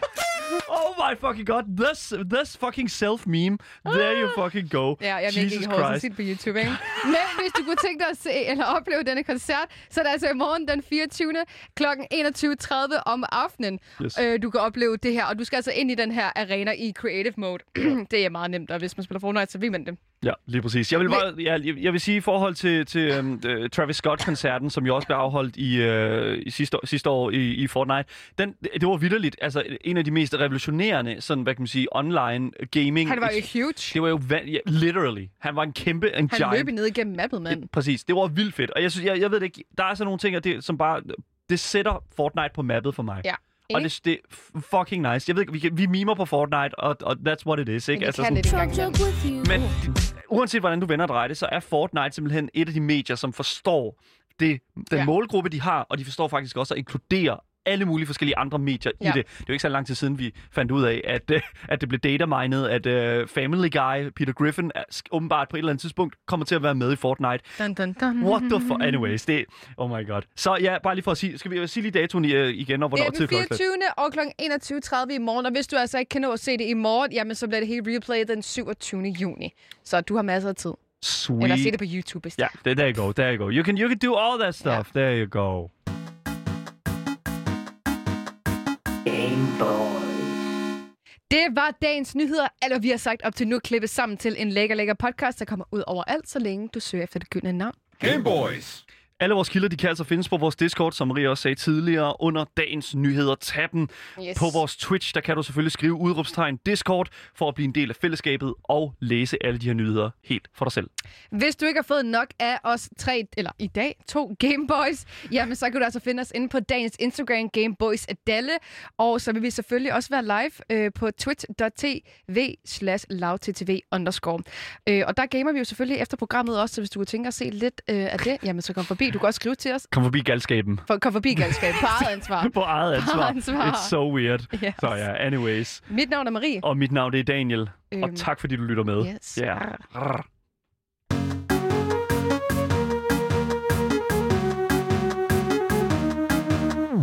Oh my fucking god. This, this fucking self-meme. There you fucking go. Ja, jeg er med i Horsens på YouTube, ikke? [laughs] Men hvis du kunne tænke dig at se eller opleve denne koncert, så er det altså i morgen den 24. kl. 21.30 om aftenen. Yes. Øh, du kan opleve det her, og du skal altså ind i den her arena i creative mode. [clears throat] det er meget nemt, og hvis man spiller Fortnite, så ved man det. Ja, lige præcis. Jeg vil, bare, ja, jeg, jeg vil sige i forhold til, til um, uh, Travis Scott-koncerten, som jo også blev afholdt i, uh, i sidste, år- sidste år i, i Fortnite, den, det var vidderligt. Altså, en af de mest revolutionerende, sådan, hvad kan man sige, online gaming. Han var jo huge. Det var jo ja, literally. Han var en kæmpe, en Han giant. løb ned igennem mappet, mand. Det, præcis. Det var vildt fedt. Og jeg synes, jeg, jeg ved det ikke, der er sådan nogle ting, det, som bare, det sætter Fortnite på mappet for mig. Ja. Og Enig. det, det er fucking nice. Jeg ved ikke, vi, kan, vi mimer på Fortnite, og, og that's what it is, ikke? Men ikke joke with you. Men uanset hvordan du vender og drejer det, så er Fortnite simpelthen et af de medier, som forstår det, den ja. målgruppe, de har, og de forstår faktisk også at inkludere alle mulige forskellige andre medier Ja. i det. Det er jo ikke så lang tid siden, vi fandt ud af, at, øh, at det blev datamined, at uh, Family Guy, Peter Griffin, er, åbenbart på et eller andet tidspunkt kommer til at være med i Fortnite. Dun, dun, dun. What the fuck? Anyways, det Oh my god. Så ja, bare lige for at sige, skal vi sige lige datoen uh, igen, og Det hvornår er den til klokken? 24. og kl. 21.30 i morgen, og hvis du altså ikke kan nå at se det i morgen, jamen så bliver det helt replay den 27. juni. Så du har masser af tid. Sweet. Eller se det på YouTube, Ja, there, there you go, there you go. You can, you can do all that stuff. There you go. Det var dagens nyheder, eller vi har sagt op til nu klippet sammen til en lækker, lækker podcast, der kommer ud overalt, så længe du søger efter det gyldne navn. Gameboys. Alle vores kilder, de kan altså findes på vores Discord, som Maria også sagde tidligere, under dagens nyheder. Tab. Yes. På vores Twitch, der kan du selvfølgelig skrive udråbstegn Discord, for at blive en del af fællesskabet og læse alle de her nyheder helt for dig selv. Hvis du ikke har fået nok af os tre, eller i dag, to Gameboys, jamen så kan du altså finde os inde på dagens Instagram, Gameboys Dalle. Og så vil vi selvfølgelig også være live øh, på twitch.tv slash lavttv underscore. Øh, og der gamer vi jo selvfølgelig efter programmet også, så hvis du kunne tænke at se lidt øh, af det, jamen så kom forbi. Du kan også skrive til os. Kom forbi galskaben. For, kom forbi galskab på [laughs] eget ansvar. på eget ansvar. ansvar. It's so weird. [laughs] Yes. Så ja, anyways. Mit navn er Marie. Og mit navn det er Daniel. Og Øhm, tak fordi du lytter med. yes.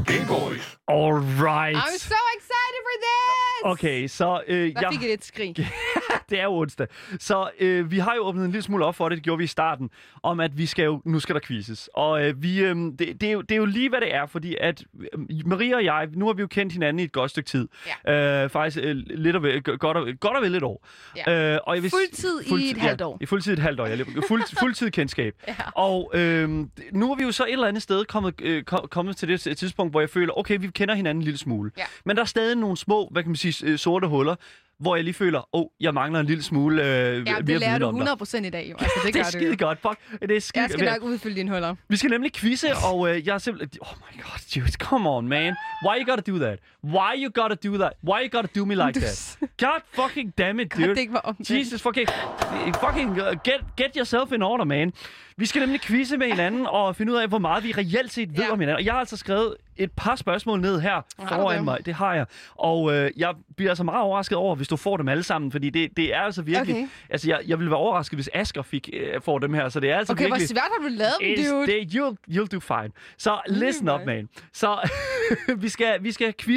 Gameboys. All right. I'm so excited for this! Okay, så øh, Der jeg... fik I et skrig. [laughs] det er jo onsdag. Så øh, vi har jo åbnet en lille smule op for det, det gjorde vi i starten, om at vi skal jo, nu skal der quizzes. Og øh, vi, øh, det, det, er jo, det er jo lige, hvad det er, fordi at øh, Maria og jeg, nu har vi jo kendt hinanden i et godt stykke tid. Ja. Øh, faktisk øh, lidt og vel, godt, og, godt og vel et år. Ja. Øh, og jeg vil, Fuldtid i et halvt år. [laughs] I fuldtid et halvt år. Ja, fuld, fuldtid kendskab. Ja. Og øh, nu er vi jo så et eller andet sted kommet, øh, kom- kommet til det tidspunkt, hvor jeg føler, okay, vi kender hinanden en lille smule. Ja. Men der er stadig nogle små, hvad kan man sige, øh, sorte huller, hvor jeg lige føler, åh, oh, jeg mangler en lille smule øh, Ja, mere det lærer du om dig. 100% i dag, jo. [laughs] Altså, det Det er skide godt, fuck. Det er skide Jeg skal nok udfylde dine huller. Vi skal nemlig quizze, og øh, jeg er simpelthen... Oh my god, dude, come on, man. Why you gotta do that? Why you gotta do that? Why you gotta do me like that? God fucking damn it, dude. det ikke var omvendt. Jesus fucking... Fucking uh, get, get yourself in order, man. Vi skal nemlig quizze med hinanden og finde ud af, hvor meget vi reelt set ved Ja. om hinanden. Og jeg har altså skrevet et par spørgsmål ned her foran det? mig. Det har jeg. Og øh, jeg bliver altså meget overrasket over, hvis du får dem alle sammen, fordi det, det er altså virkelig... Okay. Altså, jeg, jeg ville være overrasket, hvis Asger fik, øh, får dem her, så det er altså Okay, hvor virkelig... svært har du lavet dem, dude? det, you'll, you'll do fine. Så listen up, man. Så [laughs] vi skal, vi skal Ja.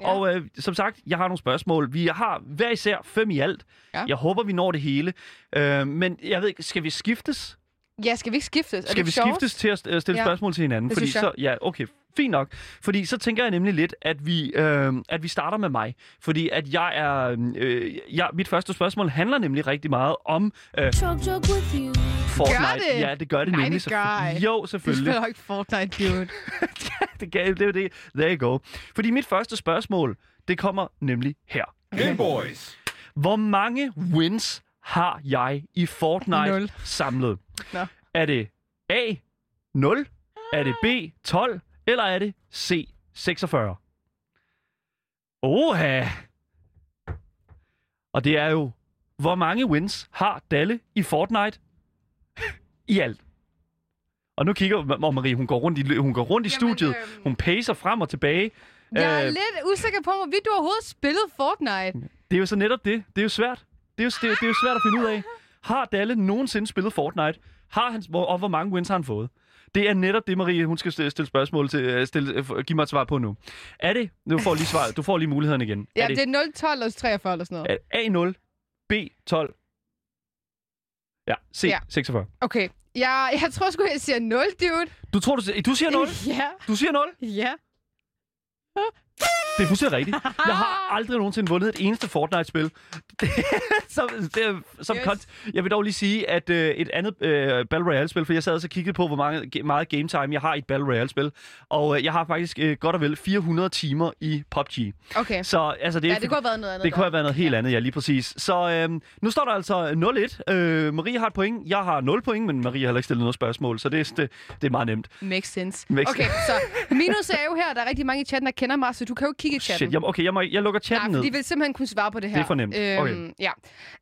ja. og øh, som sagt, jeg har nogle spørgsmål. Vi har hver især fem i alt. Ja. Jeg håber, vi når det hele. Øh, men jeg ved ikke, skal vi skiftes? Ja, skal vi ikke skiftes? Er Skal det vi sjovt? skiftes til at øh, stille Ja. ja. spørgsmål til hinanden? Det Fordi så, ja, okay, fint nok. Fordi så tænker jeg nemlig lidt, at vi, øh, at vi starter med mig. Fordi at jeg er... Øh, jeg, mit første spørgsmål handler nemlig rigtig meget om øh, Chug chug with you. Fortnite. det? Ja, det gør det Nej, nemlig. det gør. Selvfø- Jo, selvfølgelig. spiller jo ikke Fortnite, dude. [laughs] det, kan, det er jo det. There you go. Fordi mit første spørgsmål, det kommer nemlig her. Game Boys. Hvor mange wins har jeg i Fortnite Nul. samlet? Nå. Er det A, 0? Er det B, 12? Eller er det C, 46? Oha! Og det er jo, hvor mange wins har Dalle i Fortnite [laughs] i alt? Og nu kigger og Marie, hun går rundt i, hun går rundt i Jamen, studiet. øhm, Hun pacer frem og tilbage. Jeg er Øh, lidt usikker på, hvorvidt du overhovedet spillet Fortnite. Det er jo så netop det. Det er jo svært. Det er jo, det det er jo svært at finde ud af. Har Dalle nogensinde spillet Fortnite? Har han, hvor, og hvor mange wins har han fået? Det er netop det, Marie, hun skal stille, spørgsmål til. øh, Stille, øh, give mig et svar på nu. Er det... Nu får lige, svar, du får lige muligheden igen. Ja, er det er 0, 12 og 43 eller sådan noget. er A0, B12, ja, C, Ja. ja. 46. Okay, jeg, jeg tror sgu, jeg siger 0, dude. Du tror, du, siger- du siger 0? [laughs] Ja, Du siger 0? ja. [laughs] Det er fuldstændig rigtigt. Jeg har aldrig nogensinde vundet et eneste Fortnite-spil. [laughs] som, det, er- som Yes. Jeg vil dog lige sige, at øh, et andet øh, Battle Royale-spil, for jeg sad og kiggede på, hvor mange, ge- meget game time jeg har i et Battle Royale-spil, og øh, jeg har faktisk øh, godt og vel 400 timer i PUBG. Okay. Så altså, det, er Ja, det kunne have været noget andet. det kunne have været noget helt andet, ja, lige præcis. Så øh, nu står der altså 0-1. Øh, Marie har et point. Jeg har 0 point, men Marie har heller ikke stillet noget spørgsmål, så det, det, det er meget nemt. Makes sense. Makes okay, så minus er jo her, der er rigtig mange i chatten, der kender mig, så du kan jo kigge i chatten. Shit, jeg, okay, jeg, må, jeg lukker Nej, chatten for ned. de vil simpelthen kunne svare på det her. Det er for nemt. Okay. ja.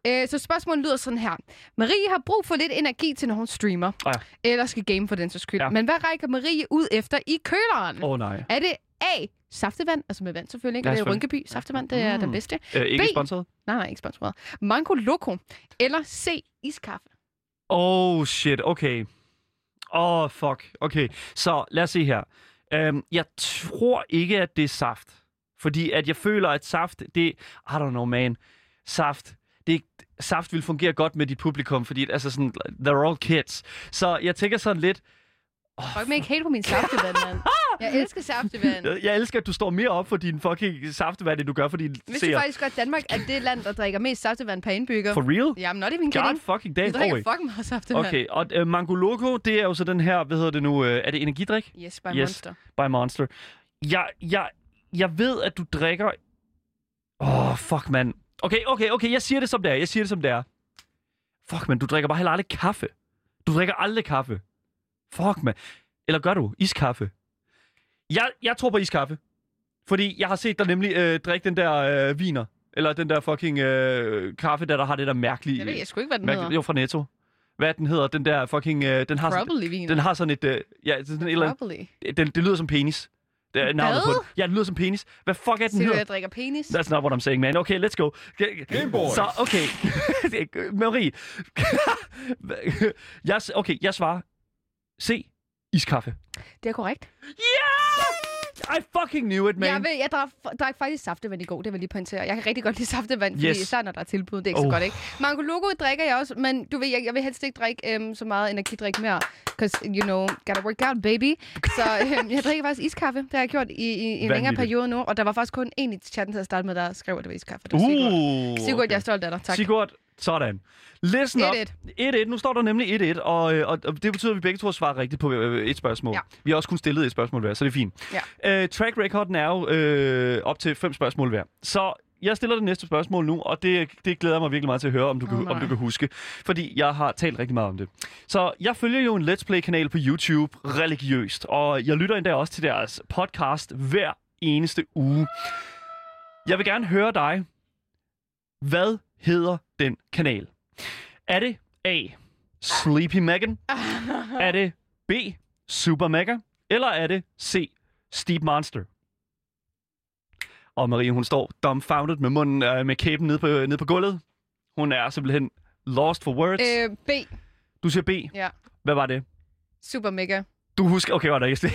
Øh, så spørgsmålet lyder sådan her. Marie har brug for lidt energi til, når hun streamer. Ah, Eller skal game for den så skyld. Ja. Men hvad rækker Marie ud efter i køleren? Åh oh, nej. Er det A. Saftevand, altså med vand selvfølgelig, ikke? Ja, det er selvfølgelig. Rynkeby saftevand, det er Mm. den bedste. Øh, ikke B. sponsoreret? Nej, nej, ikke sponsoreret. Mango Loco. Eller C. Iskaffe. Oh shit, okay. Åh, oh, fuck. Okay, så lad os se her. Um, jeg tror ikke, at det er saft. Fordi at jeg føler, at saft, det... I don't know, man. Saft, det, saft vil fungere godt med dit publikum, fordi altså sådan, they're all kids. Så jeg tænker sådan lidt... Fuck mig ikke helt på min saftevand, mand. [laughs] Jeg elsker saftevand. Jeg, elsker, at du står mere op for din fucking saftevand, end du gør for din Vidste du seer. faktisk godt, at Danmark er det land, der drikker mest saftevand per indbygger? For real? Jamen, not even God kidding. fucking Vi damn. drikker fucking meget saftevand. Okay, og uh, Mango Loco, det er jo så den her, hvad hedder det nu, uh, er det energidrik? Yes, by Yes. Monster. by Monster. Jeg, jeg, jeg ved, at du drikker... Åh, oh, fuck, mand. Okay, okay, okay, jeg siger det som det er. Jeg siger det som det er. Fuck, man, du drikker bare heller aldrig kaffe. Du drikker aldrig kaffe. Fuck, man. Eller gør du? Iskaffe. Jeg, jeg tror på iskaffe. Fordi jeg har set dig nemlig øh, drikke den der øh, viner. Eller den der fucking øh, kaffe, der, der har det der mærkelige... Jeg ved jeg sgu ikke, hvad den mærke- hedder. Jo, fra Netto. Hvad den hedder? Den der fucking... Øh, den, har sådan, den har sådan et... Øh, ja, sådan et eller andet, den, det lyder som penis. Er navnet på Hvad? den. Ja, det lyder som penis. Hvad fuck er den Siger du, hedder? jeg drikker penis? That's not what I'm saying, man. Okay, let's go. G- Game Boys. Så, okay. [laughs] Marie. [laughs] jeg, okay, jeg svarer. C. Iskaffe. Det er korrekt. I fucking knew it, man. Jeg, ved, jeg drak, drak faktisk saftevand i går, det vil jeg lige pointere. Jeg kan rigtig godt lide saftevand, fordi Yes. især når der er tilbud, det er ikke så Oh. godt, ikke? Mango Loco drikker jeg også, men du ved, jeg, jeg vil helst ikke drikke øhm, så meget energidrik mere. Because, you know, gotta work out, baby. Så øhm, jeg drikker faktisk iskaffe. Det har jeg gjort i, i, i en længere periode nu, og der var faktisk kun en i chatten til at starte med, der skrev, at det var iskaffe. Det var Sigurd. Uh, Sigurd, jeg er stolt af dig. Tak. Sigurd, sådan. Listen up. 1-1. 1-1. Nu står der nemlig 1-1, og, øh, og, og det betyder, at vi begge to har svaret rigtigt på øh, et spørgsmål. Ja. Vi har også kun stillet et spørgsmål hver, så det er fint. Ja. Øh, track recorden er jo øh, op til fem spørgsmål hver. Så jeg stiller det næste spørgsmål nu, og det, det glæder mig virkelig meget til at høre, om du, Åh, kan, om du kan huske. Fordi jeg har talt rigtig meget om det. Så jeg følger jo en Let's Play-kanal på YouTube religiøst, og jeg lytter endda også til deres podcast hver eneste uge. Jeg vil gerne høre dig. Hvad hedder den kanal? Er det A. Sleepy Megan? Er det B. Super Mega? Eller er det C. Steep Monster? Og Marie, hun står dumbfounded med munden øh, med kæben nede på, nede på gulvet. Hun er simpelthen lost for words. Øh. Øh, B. Du siger B. Ja. Hvad var det? Super mega. Du husker... Okay, var der ikke [laughs]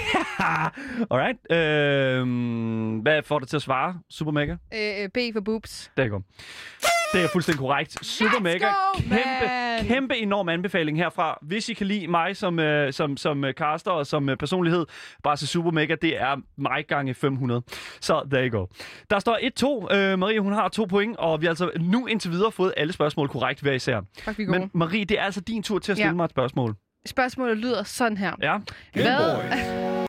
Alright. Øhm, hvad får dig til at svare, Super Mega? Øh, B for boobs. Der går. Det er fuldstændig korrekt. Super Let's mega. go, kæmpe, man! kæmpe enorm anbefaling herfra. Hvis I kan lide mig som, øh, som, som øh, caster og som øh, personlighed, bare så Super Mega, det er mig gange 500. Så there you go. Der står 1-2. Øh, Marie, hun har to point, og vi har altså nu indtil videre fået alle spørgsmål korrekt hver især. Fuck, vi. Men Marie, det er altså din tur til at stille Ja. mig et spørgsmål. Spørgsmålet lyder sådan her. Ja, Hvad.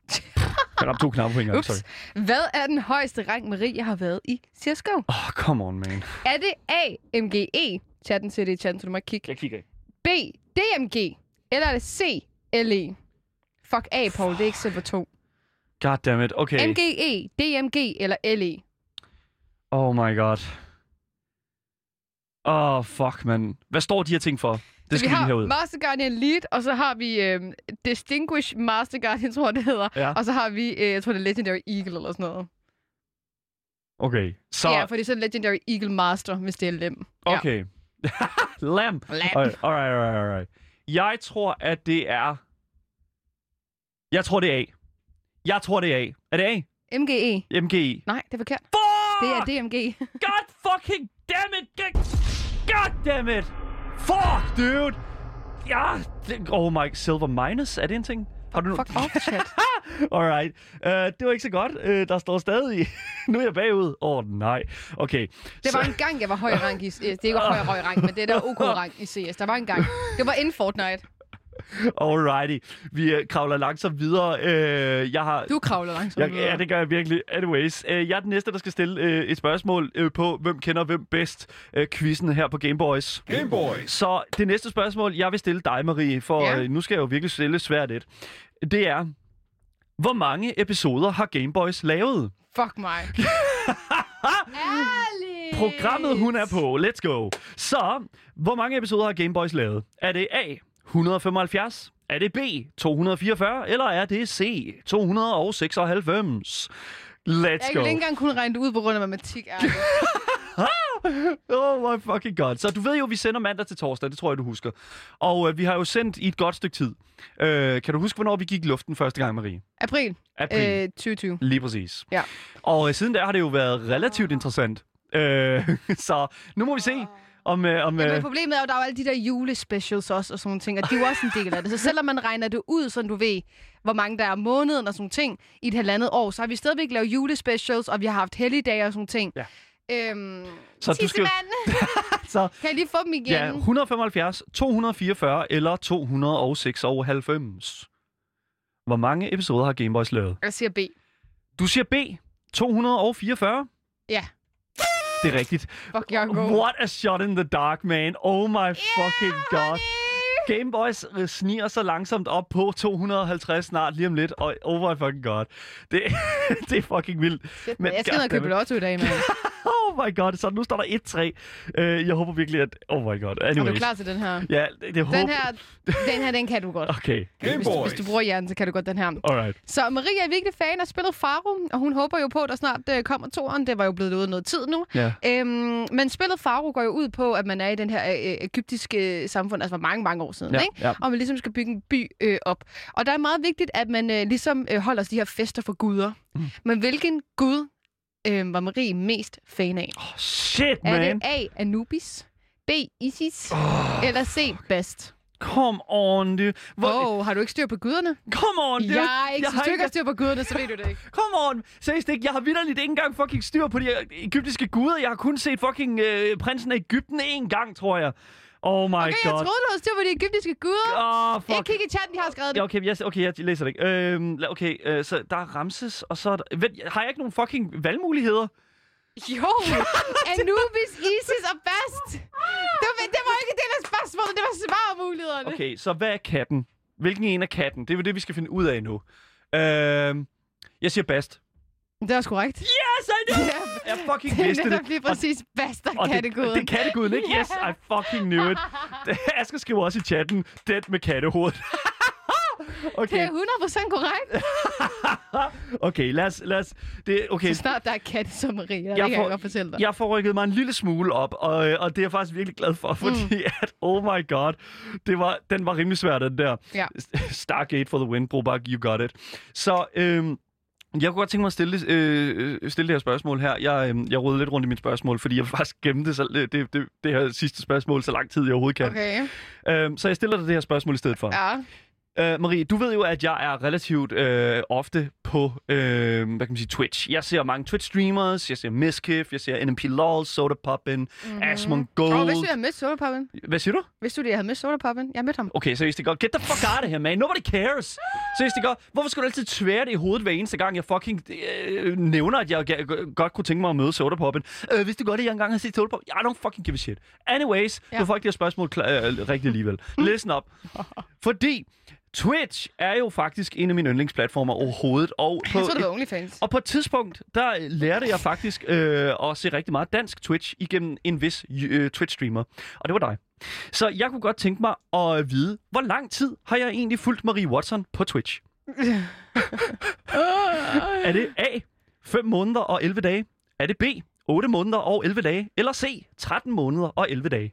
Jeg ramte to knapper på en gang. Ups. Sorry. hvad er den højeste rang, Marie har været i CSGO? Åh, oh, come on, man. Er det A, MGE? Chatten siger det i chatten, så du må kigge. Jeg kigger ikke. B, DMG? Eller er det C, LE? Fuck A, Paul. Det er ikke Silver 2. God damn it. Okay. MGE, DMG eller E? LE? Oh my god. Åh, oh, fuck, man. Hvad står de her ting for? Det skal vi vi har herud. Master Guardian Elite, og så har vi øhm, Distinguished Master Guardian, tror jeg, det hedder. Ja. Og så har vi, øh, jeg tror, det er Legendary Eagle eller sådan noget. Okay. Så. Ja, for det er så Legendary Eagle Master, hvis det er lem. okay. [laughs] Lam. Lam. Alright, alright, alright, alright. Jeg tror, at det er... Jeg tror, det er A. Jeg tror, det er A. Er det A? Ja. MGE. MGI. Nej, det er forkert. Fuck! Det er DMG. [laughs] God fucking damn it! God damn it! Fuck, dude! Ja, det, oh my... Silver minus, er det en ting? Har du nu... Fuck off, chat. [laughs] Alright. Uh, det var ikke så godt. Uh, der står stadig... [laughs] nu er jeg bagud. Åh, oh, nej. Okay. Det var så- en gang, jeg var høj rank i... øh, Det er ikke høj høj rank, men det er der OK [laughs] rank i CS. Der var en gang. Det var inden Fortnite. [laughs] Alrighty. Vi uh, kravler langsomt videre. Uh, jeg har... Du kravler langsomt Jeg, ja, det gør jeg virkelig. Anyways, uh, jeg er den næste, der skal stille uh, et spørgsmål på, hvem kender hvem bedst uh, quizzen her på Gameboys. Gameboys. Så det næste spørgsmål, jeg vil stille dig, Marie, for Ja. ja. nu skal jeg jo virkelig stille svært et. Det er, hvor mange episoder har Gameboys lavet? Fuck mig. Ærligt. [laughs] Programmet, hun er på. Let's go. Så, hvor mange episoder har Gameboys lavet? Er det A, 175? Er det B, 244? Eller er det C, 296? Let's Jeg go. ville ikke engang kunne regne det ud på grund af matematik, ærligt. [laughs] Oh my fucking god. Så du ved jo, vi sender mandag til torsdag, det tror jeg, du husker. Og øh, vi har jo sendt i et godt stykke tid. Øh, kan du huske, hvornår vi gik i luften første gang, Marie? April April. Øh. øh, 2020. Lige præcis. Ja. Og øh, siden der har det jo været relativt interessant. Øh, [laughs] så nu må vi se, om... Øh, om Ja, øh, men problemet er jo, der er jo alle de der julespecials også, og sådan nogle ting, og de er jo også en del af det. Så selvom man regner det ud, så du ved, hvor mange der er om måneden og sådan nogle ting, i et halvandet år, så har vi stadigvæk lavet julespecials, og vi har haft helligdage og sådan nogle ting. Ja. Øhm, Så du skal- [laughs] så kan jeg lige få dem igen? ja, 175, 244 eller 296. Hvor mange episoder har Gameboys lavet? Jeg siger B. Du siger B, 244? Ja. Det er rigtigt. Fuck, jeg er god. What a shot in the dark, man. Oh my fucking god. Game Boys øh, sniger så langsomt op på 250 snart lige om lidt. Og oh my fucking god. Det, [laughs] det er fucking vildt. Shit, Men jeg skal ned og købe lotto i dag, mand. [laughs] [laughs] Oh my god. Så nu står der 1-3. Uh, jeg håber virkelig, at... Oh my god. Er Anyways. du klar til den her? Ja, det, det håber... Den her, den her, den kan du godt. Okay. Hvis, Gameboys. hvis du bruger hjernen, så kan du godt den her. Alright. Så Maria er virkelig fan af spillet Faro, og hun håber jo på, at der snart øh, kommer toeren. Det var jo blevet ude noget tid nu. Ja. Øhm, men spillet Faro går jo ud på, at man er i den her øh, egyptiske samfund, altså for mange, mange år siden, Ja, ikke? ja. Og man ligesom skal bygge en by øh, op. Og der er meget vigtigt, at man øh, ligesom øh, holder de her fester for guder. Mm. Men hvilken gud øh, var Marie mest fan af? Oh, shit, Er man. det A. Anubis, B. Isis, oh. eller C. Best? Come on, dude. Hvor... Oh, har du ikke styr på guderne? Come on, dude. Jeg er ikke, Jeg har du ikke styr på guderne, så ved du det ikke. [laughs] Come on! Seriøst ikke, jeg har vidderligt ikke engang fucking styr på de egyptiske guder. Jeg har kun set fucking øh, prinsen af Ægypten én gang, tror jeg. Oh my Okay, jeg god. troede, du havde styr på de egyptiske guder. Oh, Ikke fuck. kig i chatten, de har skrevet det. Ja, okay, jeg, okay, jeg læser det ikke. Øhm, okay, øh, så der er Ramses, og så er der... Vent, har jeg ikke nogen fucking valgmuligheder? Jo, Anubis, Isis og Bast. Det var, det var ikke det, der spørgsmålet. Det var svarmulighederne. Okay, så hvad er katten? Hvilken en er katten? Det er jo det, vi skal finde ud af nu. Øhm, jeg siger Bast. Det er også korrekt. Yes, I knew! Ja. Jeg fucking Det vidste er det. netop lige præcis Bast, der Og det, det er katteguden, ikke? Yes, I [laughs] fucking knew it. Det- Asger skriver også i chatten, det med kattehovedet. [laughs] Det Okay, er 100% korrekt. [laughs] okay, lad os... Lad os det, okay, Så snart der er kat som Maria, det Jeg kan får- jeg godt fortælle dig. jeg får rykket mig en lille smule op, og, og det er jeg faktisk virkelig glad for, fordi mm. at, oh my god, det var, den var rimelig svær, den der. Ja. Stargate for the win, Brobak, you got it. Så øhm, jeg kunne godt tænke mig at stille, det- øh, stille det her spørgsmål her. Jeg, øh, jeg rodede lidt rundt i mit spørgsmål, fordi jeg faktisk gemme det, så, det, det, det, det her sidste spørgsmål så lang tid, jeg overhovedet kan. Okay. Øhm, så jeg stiller dig det her spørgsmål i stedet for. Ja. Øh, Marie, du ved jo, at jeg er relativt øh, ofte på, øh, hvad kan man sige, Twitch. Jeg ser mange Twitch-streamers, jeg ser Miskiff, jeg ser NMP LOL, Soda Poppin, mm-hmm. Asmongold. Og Mhm. hvis du, jeg havde mødt Sodapoppen? Hvad siger du? Hvis du det, jeg havde mødt Sodapoppen? Jeg mødte ham. Okay, seriøst det godt. Get the fuck out of here, man. Nobody cares. Seriøst det godt. Hvorfor skal du altid tvære det i hovedet hver eneste gang, jeg fucking øh, nævner, at jeg g- godt kunne tænke mig at møde Soda Poppen? Øh, hvis du godt, at jeg engang har set Soda Poppen? I don't fucking give a shit. Anyways. Ja. du får ikke det her spørgsmål klar, øh, rigtigt alligevel. [laughs] Listen up. Fordi Twitch er jo faktisk en af mine yndlingsplatformer overhovedet. Og på Jeg tror, det et- var OnlyFans. og på et tidspunkt, der lærte jeg faktisk øh, at se rigtig meget dansk Twitch igennem en vis øh, Twitch-streamer. Og det var dig. Så jeg kunne godt tænke mig at vide, hvor lang tid har jeg egentlig fulgt Marie Watson på Twitch? [laughs] Er det A, 5 måneder og 11 dage? Er det B, 8 måneder og 11 dage? Eller C, 13 måneder og 11 dage?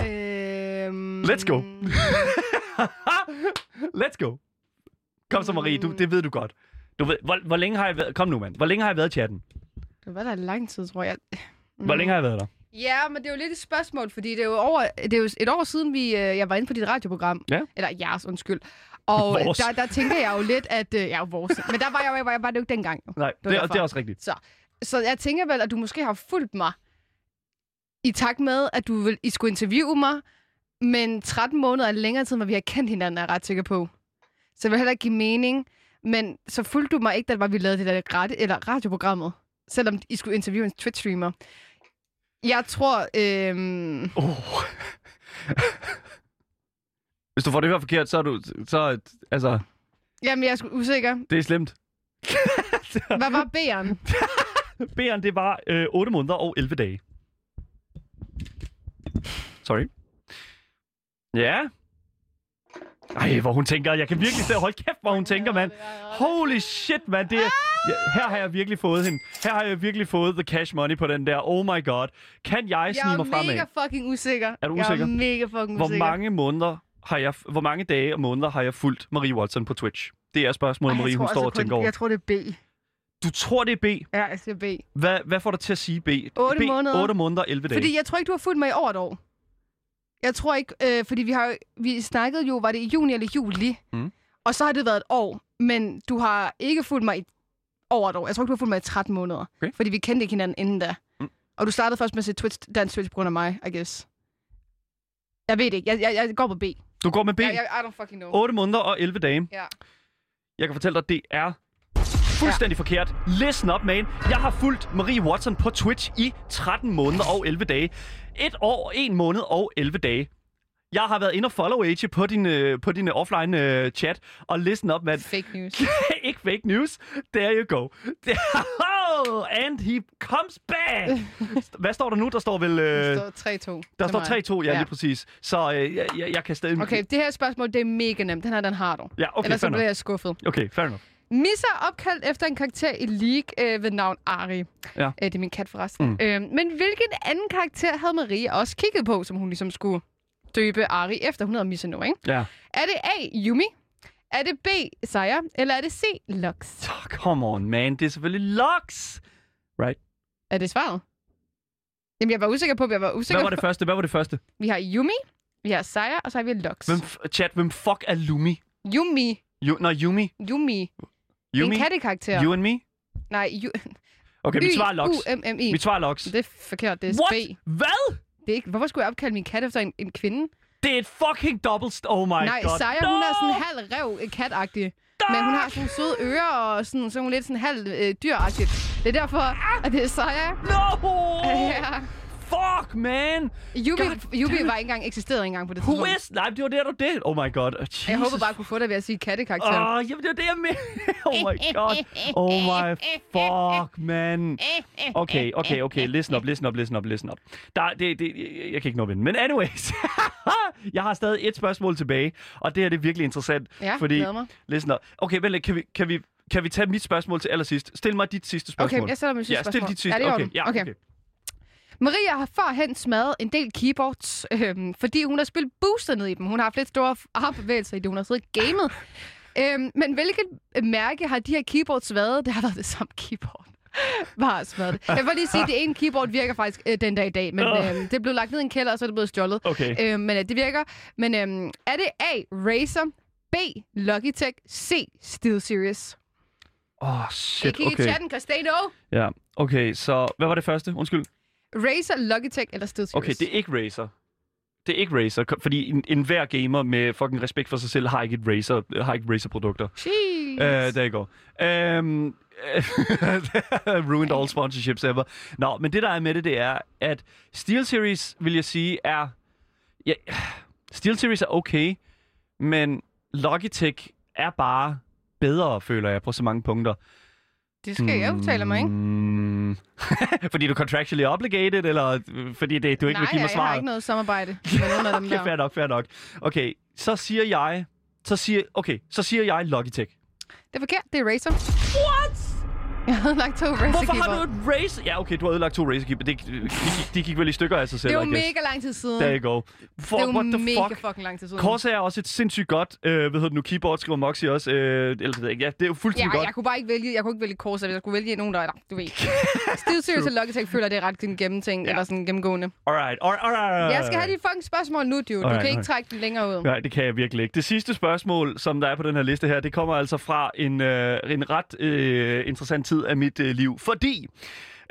Øhm... Let's go. [laughs] [laughs] Let's go. Kom så, Marie. Du, det ved du godt. Du ved, hvor, hvor længe har jeg været... Kom nu, mand. Hvor længe har jeg været i chatten? Det var da lang tid, tror jeg. Hvor længe har jeg været der? Ja, men det er jo lidt et spørgsmål, fordi det er jo, over, det er jo et år siden, vi, øh, jeg var inde på dit radioprogram. Ja. Eller jeres, undskyld. Og [laughs] Vores. der, der tænker jeg jo lidt, at... Øh, ja, vores. Men der var jeg, var, var det jo ikke dengang. jo. Nej, var det, er, det er også rigtigt. Så, så jeg tænker vel, at du måske har fulgt mig i takt med, at du vil, I skulle interviewe mig, men 13 måneder er længere tid, end vi har kendt hinanden, er jeg ret sikker på. Så det vil heller ikke give mening. Men så fulgte du mig ikke, da det var, vi lavede det der rette, eller radioprogrammet, selvom I skulle interviewe en Twitch-streamer. Jeg tror, øhm, Oh. [laughs] Hvis du får det her forkert, så er du... Så, altså, jamen jeg er sgu usikker. det er slemt. [laughs] Hvad var B'eren? [laughs] B'eren, det var øh, 8 måneder og 11 dage. Sorry. Ja. Ej, hvor hun tænker. Jeg kan virkelig se, hold kæft, hvor hun tænker, mand. Holy shit, mand. Det er, ja, her har jeg virkelig fået hende. Her har jeg virkelig fået the cash money på den der. Oh my god. Kan jeg Jeg snige er mig fremad? mega fucking usikker. Er du Jeg usikker? er mega fucking Hvor usikker. mange måneder har jeg, hvor mange dage og måneder har jeg fulgt Marie Watson på Twitch? Det er spørgsmålet, jeg Marie, hun står altså og tænker kun- over. Jeg tror, det er B. Du tror, det er B. Ja, jeg siger B. Hvad, hvad får dig til at sige B? Otte B, måneder. 8 måneder, 11 dage. Fordi jeg tror ikke, du har fulgt mig i over et år. Jeg tror ikke, øh, fordi vi har vi snakkede jo, var det i juni eller juli? Mm. Og så har det været et år, men du har ikke fulgt mig i over et år. Jeg tror ikke, du har fulgt mig i 13 måneder. Okay. Fordi vi kendte ikke hinanden inden da. Mm. Og du startede først med at se Twitch, dansk Twitch på grund af mig, I guess. Jeg ved det ikke. Jeg, jeg, jeg går på B. Du går med B. Jeg, jeg, I don't fucking know. 8 måneder og 11 dage. Ja. Jeg kan fortælle dig, det er fuldstændig ja. forkert. Listen up, man. Jeg har fulgt Marie Watson på Twitch i 13 måneder og 11 dage. Et år, en måned og 11 dage. Jeg har været inde og follow Age på din, øh, på din offline øh, chat, og listen up, man. Fake news. [laughs] ikke fake news. There you go. [laughs] oh, and he comes back. [laughs] Hvad står der nu? Der står vel... Øh, Der står 3-2. der står mig. 3-2, ja, lige præcis. Så øh, jeg, jeg, jeg kan stadig... Okay, det her spørgsmål, det er mega nemt. Den her, den har du. Ja, okay, Ellers så bliver jeg skuffet. Okay, fair enough. Missa er opkaldt efter en karakter i League øh, ved navn Ari. Ja. Øh, det er min kat forresten. Mm. Øh, men hvilken anden karakter havde Marie også kigget på, som hun ligesom skulle døbe Ari efter? Hun hedder Missa nu, ikke? Ja. Er det A. Yumi? Er det B. Saya? Eller er det C. Lux? Oh, come on, man. Det er selvfølgelig Lux. Er det svaret? Jamen, jeg var usikker på, jeg var usikker Hvad var det første? Hvad var det første? Vi har Yumi, vi har Saya, og så har vi Lux. Hvem, chat, hvem fuck er Lumi? Yumi. Yu, nej, Yumi. Yumi. Yumi? En kattekarakter. You and me? Nej, yu... Okay, mit svar er Lux. U-M-M-I. Mit svar er Lux. Det er forkert, det er What? B. Hvad? Det er ikke... Hvorfor skulle jeg opkalde min kat efter en, en kvinde? Det er et fucking double... st- Oh my Nej, god. Saya, no! hun er sådan halv rev øh, katagtig. Men hun har sådan søde ører og sådan, så hun lidt sådan halv øh, dyragtigt. Det er derfor, at det er Saya. No! Ja. Fuck, man! Yubi, God Yubi var ikke engang eksisteret engang på det Who tidspunkt. is? Nej, det var det, du det. Oh my god. Jesus. Jeg håber bare, at kunne få dig ved at sige kattekarakter. Åh, oh, jamen det var det, jeg mente. [laughs] oh my god. Oh my fuck, man. Okay, okay, okay. Listen up, listen up, listen up, listen up. Der, det, det, jeg, kan ikke nå at vinde. Men anyways. [laughs] jeg har stadig et spørgsmål tilbage, og det er det virkelig interessant. Ja, fordi, mig. listen up. Okay, vent lidt. Kan vi, kan, vi, kan vi tage mit spørgsmål til allersidst? Stil mig dit sidste spørgsmål. Okay, jeg stiller mit sidste ja, stil spørgsmål. dit sidste. Er det okay, ja, Okay. okay. Maria har førhen smadret en del keyboards, øhm, fordi hun har spillet booster ned i dem. Hun har haft lidt store armbevægelser i det, hun har siddet gamet. øhm, men hvilket mærke har de her keyboards været? Det har været det samme keyboard. [laughs] Bare smadret det. Jeg vil lige sige, at det ene keyboard virker faktisk øh, den dag i dag, men øhm, det blev lagt ned i en kælder, og så er det blevet stjålet. Okay. Øhm, men øh, det virker. Men øhm, er det A. Razer, B. Logitech, C. SteelSeries? Åh, oh, Jeg shit, kigger i okay. chatten, because they know. Ja, okay, så hvad var det første? Undskyld. Razer, Logitech eller SteelSeries? Okay, det er ikke Razer. Det er ikke Razer, fordi en, en hver gamer med fucking respekt for sig selv har ikke et Razer, har ikke Razer-produkter. Jeez. Uh, der går. Um, [laughs] ruined all sponsorships ever. Nå, men det der er med det, det er, at SteelSeries, vil jeg sige, er... Ja, SteelSeries er okay, men Logitech er bare bedre, føler jeg, på så mange punkter. Det skal jeg udtale mig, ikke? Mm. [laughs] fordi du er contractually obligated, eller øh, fordi det, du ikke Nej, vil give mig jeg, jeg har svaret? ikke noget samarbejde [laughs] med nogen af dem Okay, der. fair nok, fair nok. Okay, så siger jeg... Så siger, okay, så siger jeg Logitech. Det er forkert, det er Razer. What? Jeg havde lagt to Razer Hvorfor har du et Razer? Ja, okay, du har ødelagt to Razer Keeper. De, de, gik, de gik vel i stykker af sig selv, Det er mega lang tid siden. There you go. For, det er the mega fuck? fucking lang tid siden. Corsair er også et sindssygt godt, øh, hvad hedder det nu, keyboard, skriver Moxie også. Øh, eller ikke. Ja, det er jo fuldstændig Ja, godt. jeg kunne bare ikke vælge, jeg kunne ikke vælge Corsair, jeg skulle vælge nogen, der, du ved. [laughs] SteelSeries og Logitech føler, det er ret gennemtænkt, Ja. eller sådan gennemgående. Alright, alright, alright. Jeg skal have de fucking spørgsmål nu, dude. Du Alright, kan ikke trække den længere ud. Nej, det kan jeg virkelig ikke. Det sidste spørgsmål, som der er på den her liste her, det kommer altså fra en, øh, en ret øh, interessant tid af mit øh, liv. Fordi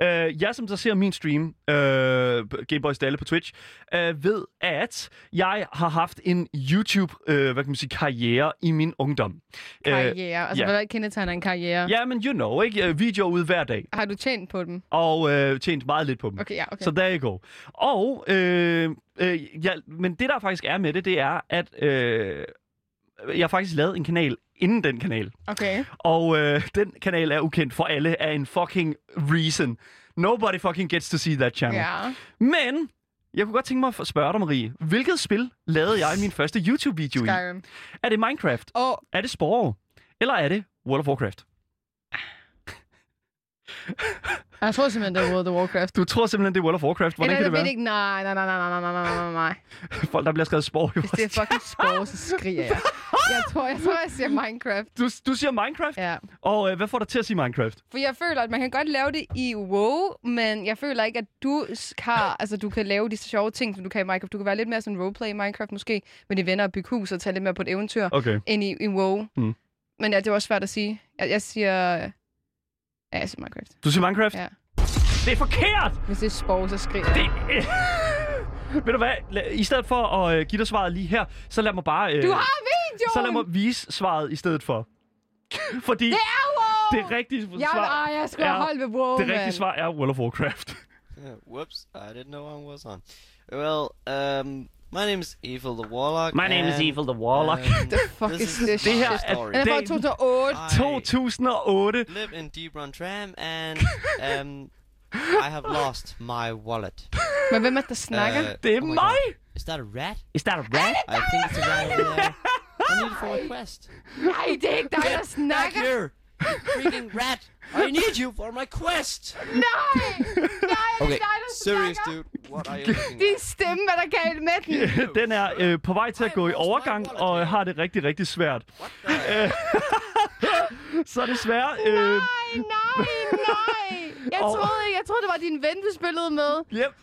øh, jeg, som der ser min stream, øh, Gameboys Dalle på Twitch, øh, ved, at jeg har haft en YouTube, øh, hvad kan man sige, karriere i min ungdom. Karriere. Altså, ja. hvad kendetegner en karriere? Øh, ja, men you know, ikke? Øh, Videoer ud hver dag. Har du tjent på dem? Og øh, tjent meget lidt på dem. Okay, ja, okay. Så there you go. Og, øh, øh, ja, men det der faktisk er med det, det er, at øh, jeg har faktisk lavet en kanal inden den kanal. Okay. Og øh, den kanal er ukendt for alle af en fucking reason. Nobody fucking gets to see that channel. Ja. Men jeg kunne godt tænke mig at spørge dig, Marie. Hvilket spil lavede jeg i min første YouTube-video i? Skyrim. Er det Minecraft? Og Er det Spore? Eller er det World of Warcraft? [laughs] jeg tror simpelthen, det er World of Warcraft. Du tror simpelthen, det er World of Warcraft. Hvordan Eller, kan det være? ikke. Nej, nej, nej, nej, nej, nej, nej, nej. [laughs] Folk, der bliver skrevet Spore i Hvis det er fucking spore, så skriger jeg. [laughs] Jeg tror, jeg, tror, jeg siger Minecraft. Du, du siger Minecraft? Ja. Og øh, hvad får dig til at sige Minecraft? For jeg føler, at man kan godt lave det i WoW, men jeg føler ikke, at du har, altså du kan lave de sjove ting, som du kan i Minecraft. Du kan være lidt mere sådan roleplay i Minecraft måske, med dine venner og bygge hus og tage lidt mere på et eventyr, Okay. end i, i WoW. Mm. Men ja, det er også svært at sige. Jeg, jeg siger... Ja, jeg siger Minecraft. Du siger Minecraft? Ja. Det er forkert! Hvis det er spore, så skriger jeg. Det... [laughs] Ved du hvad? I stedet for at øh, give dig svaret lige her, så lad mig bare... Øh, Du har videoen! Så lad mig vise svaret i stedet for. [laughs] Fordi Det er WoW! det rigtige Jeg, svar... ah, jeg skulle er- have holdt ved WoW, det rigtige svar er World of Warcraft. [laughs] Uh, whoops, I didn't know I was on. Well, um, my name is Evil the Warlock. My name is and, Evil the Warlock. um, The fuck this is is this my Det her er- story. Den er fra Det- 2008. I 2008. live in Deep Run Tram, and [laughs] um, I have lost my wallet. Men hvem er det, der snakker? Uh, Det er oh my mig! God. Is that a rat? Is that a rat? I think it's a rat over there. I need it for my quest. Nej, det er ikke dig, der snakker. You freaking rat! I need you for my quest! Nej! Nej, Okay, det er dig, der serious snakker. dude, what are you looking Din stemme, hvad der galt med den? [laughs] Den er øh, på vej til at gå i overgang, og øh, har det rigtig, rigtig svært. What the [laughs] Så desværre... Øh, Nej, nej, nej. Jeg Og- troede ikke, jeg troede, det var din ven, du spillede med. yep.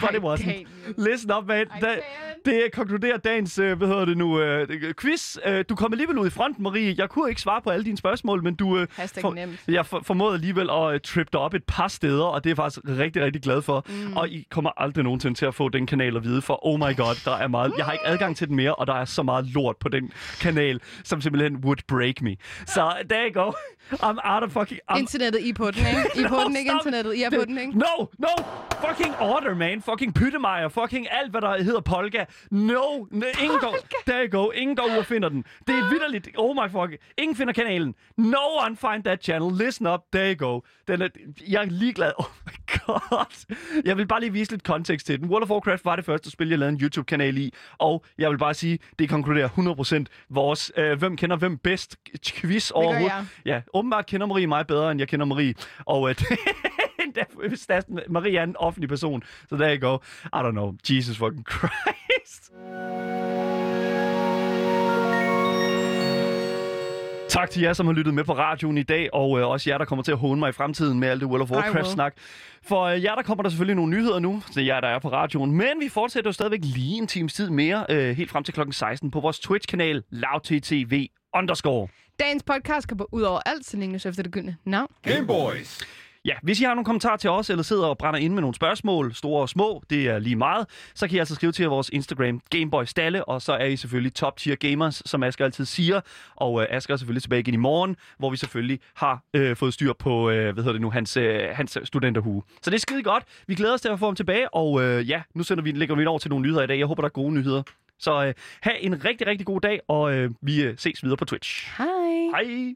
But it wasn't. Listen up, man. Ej, Da. Det konkluderer dagens, øh, hvad hedder det nu, øh, quiz. Øh, du kom alligevel ud i front, Marie. Jeg kunne ikke svare på alle dine spørgsmål, men du... Øh, Hashtag nemt. Jeg for, formåede alligevel at uh, trippe dig op et par steder, og det er jeg faktisk rigtig, rigtig glad for. Mm. Og I kommer aldrig nogensinde til at få den kanal at vide, for oh my god, der er meget... Jeg har ikke adgang til den mere, og der er så meget lort på den kanal, som simpelthen would break me. Så [laughs] there you go. I'm out of fucking... I'm, Internettet, I på den, ikke? I på [laughs] No, den, ikke stop. internettet. I er på den, ikke? No, no, fucking order, man. Fucking pyttemeier. Fucking alt, hvad der hedder polka. No, n- ingen går, there you go. Ingen går ud og finder den. Det er vidderligt. Oh my fuck. Ingen finder kanalen. No one find that channel. Listen up. There you go. Den er, jeg er ligeglad. Oh my god. Jeg vil bare lige vise lidt kontekst til den. World of Warcraft var det første spil, jeg lavede en YouTube-kanal i. Og jeg vil bare sige, det konkluderer 100% vores øh, hvem kender hvem bedst quiz overhovedet. Ja, åbenbart kender Marie mig bedre, end jeg kender Marie. Og øh, [laughs] der er- Marie er en offentlig person. Så there you go. I don't know. Jesus fucking Christ. Tak til jer, som har lyttet med på radioen i dag, og øh, også jer, der kommer til at håne mig i fremtiden med alt det World of. Warcraft-snak. For øh, jer, der kommer der selvfølgelig nogle nyheder nu, så jer, der er på radioen. Men vi fortsætter jo stadigvæk lige en times tid mere, øh, helt frem til klokken 16 på vores Twitch-kanal, LoudTTV underscore. Dagens podcast kommer ud over alt, så længe efter det gyldne navn. Gameboys. Ja, hvis I har nogle kommentarer til os, eller sidder og brænder ind med nogle spørgsmål, store og små, det er lige meget, så kan I altså skrive til vores Instagram, Gameboy Stalle, og så er I selvfølgelig top tier gamers, som Asger altid siger. Og øh, Asger er selvfølgelig tilbage igen i morgen, hvor vi selvfølgelig har øh, fået styr på, øh, hvad hedder det nu, hans, øh, hans studenterhue. Så det er skide godt. Vi glæder os til at få ham tilbage, og øh, ja, nu sender vi, lægger vi ind over til nogle nyheder i dag. Jeg håber, der er gode nyheder. Så øh, have en rigtig, rigtig god dag, og øh, vi øh, ses videre på Twitch. Hej. Hej!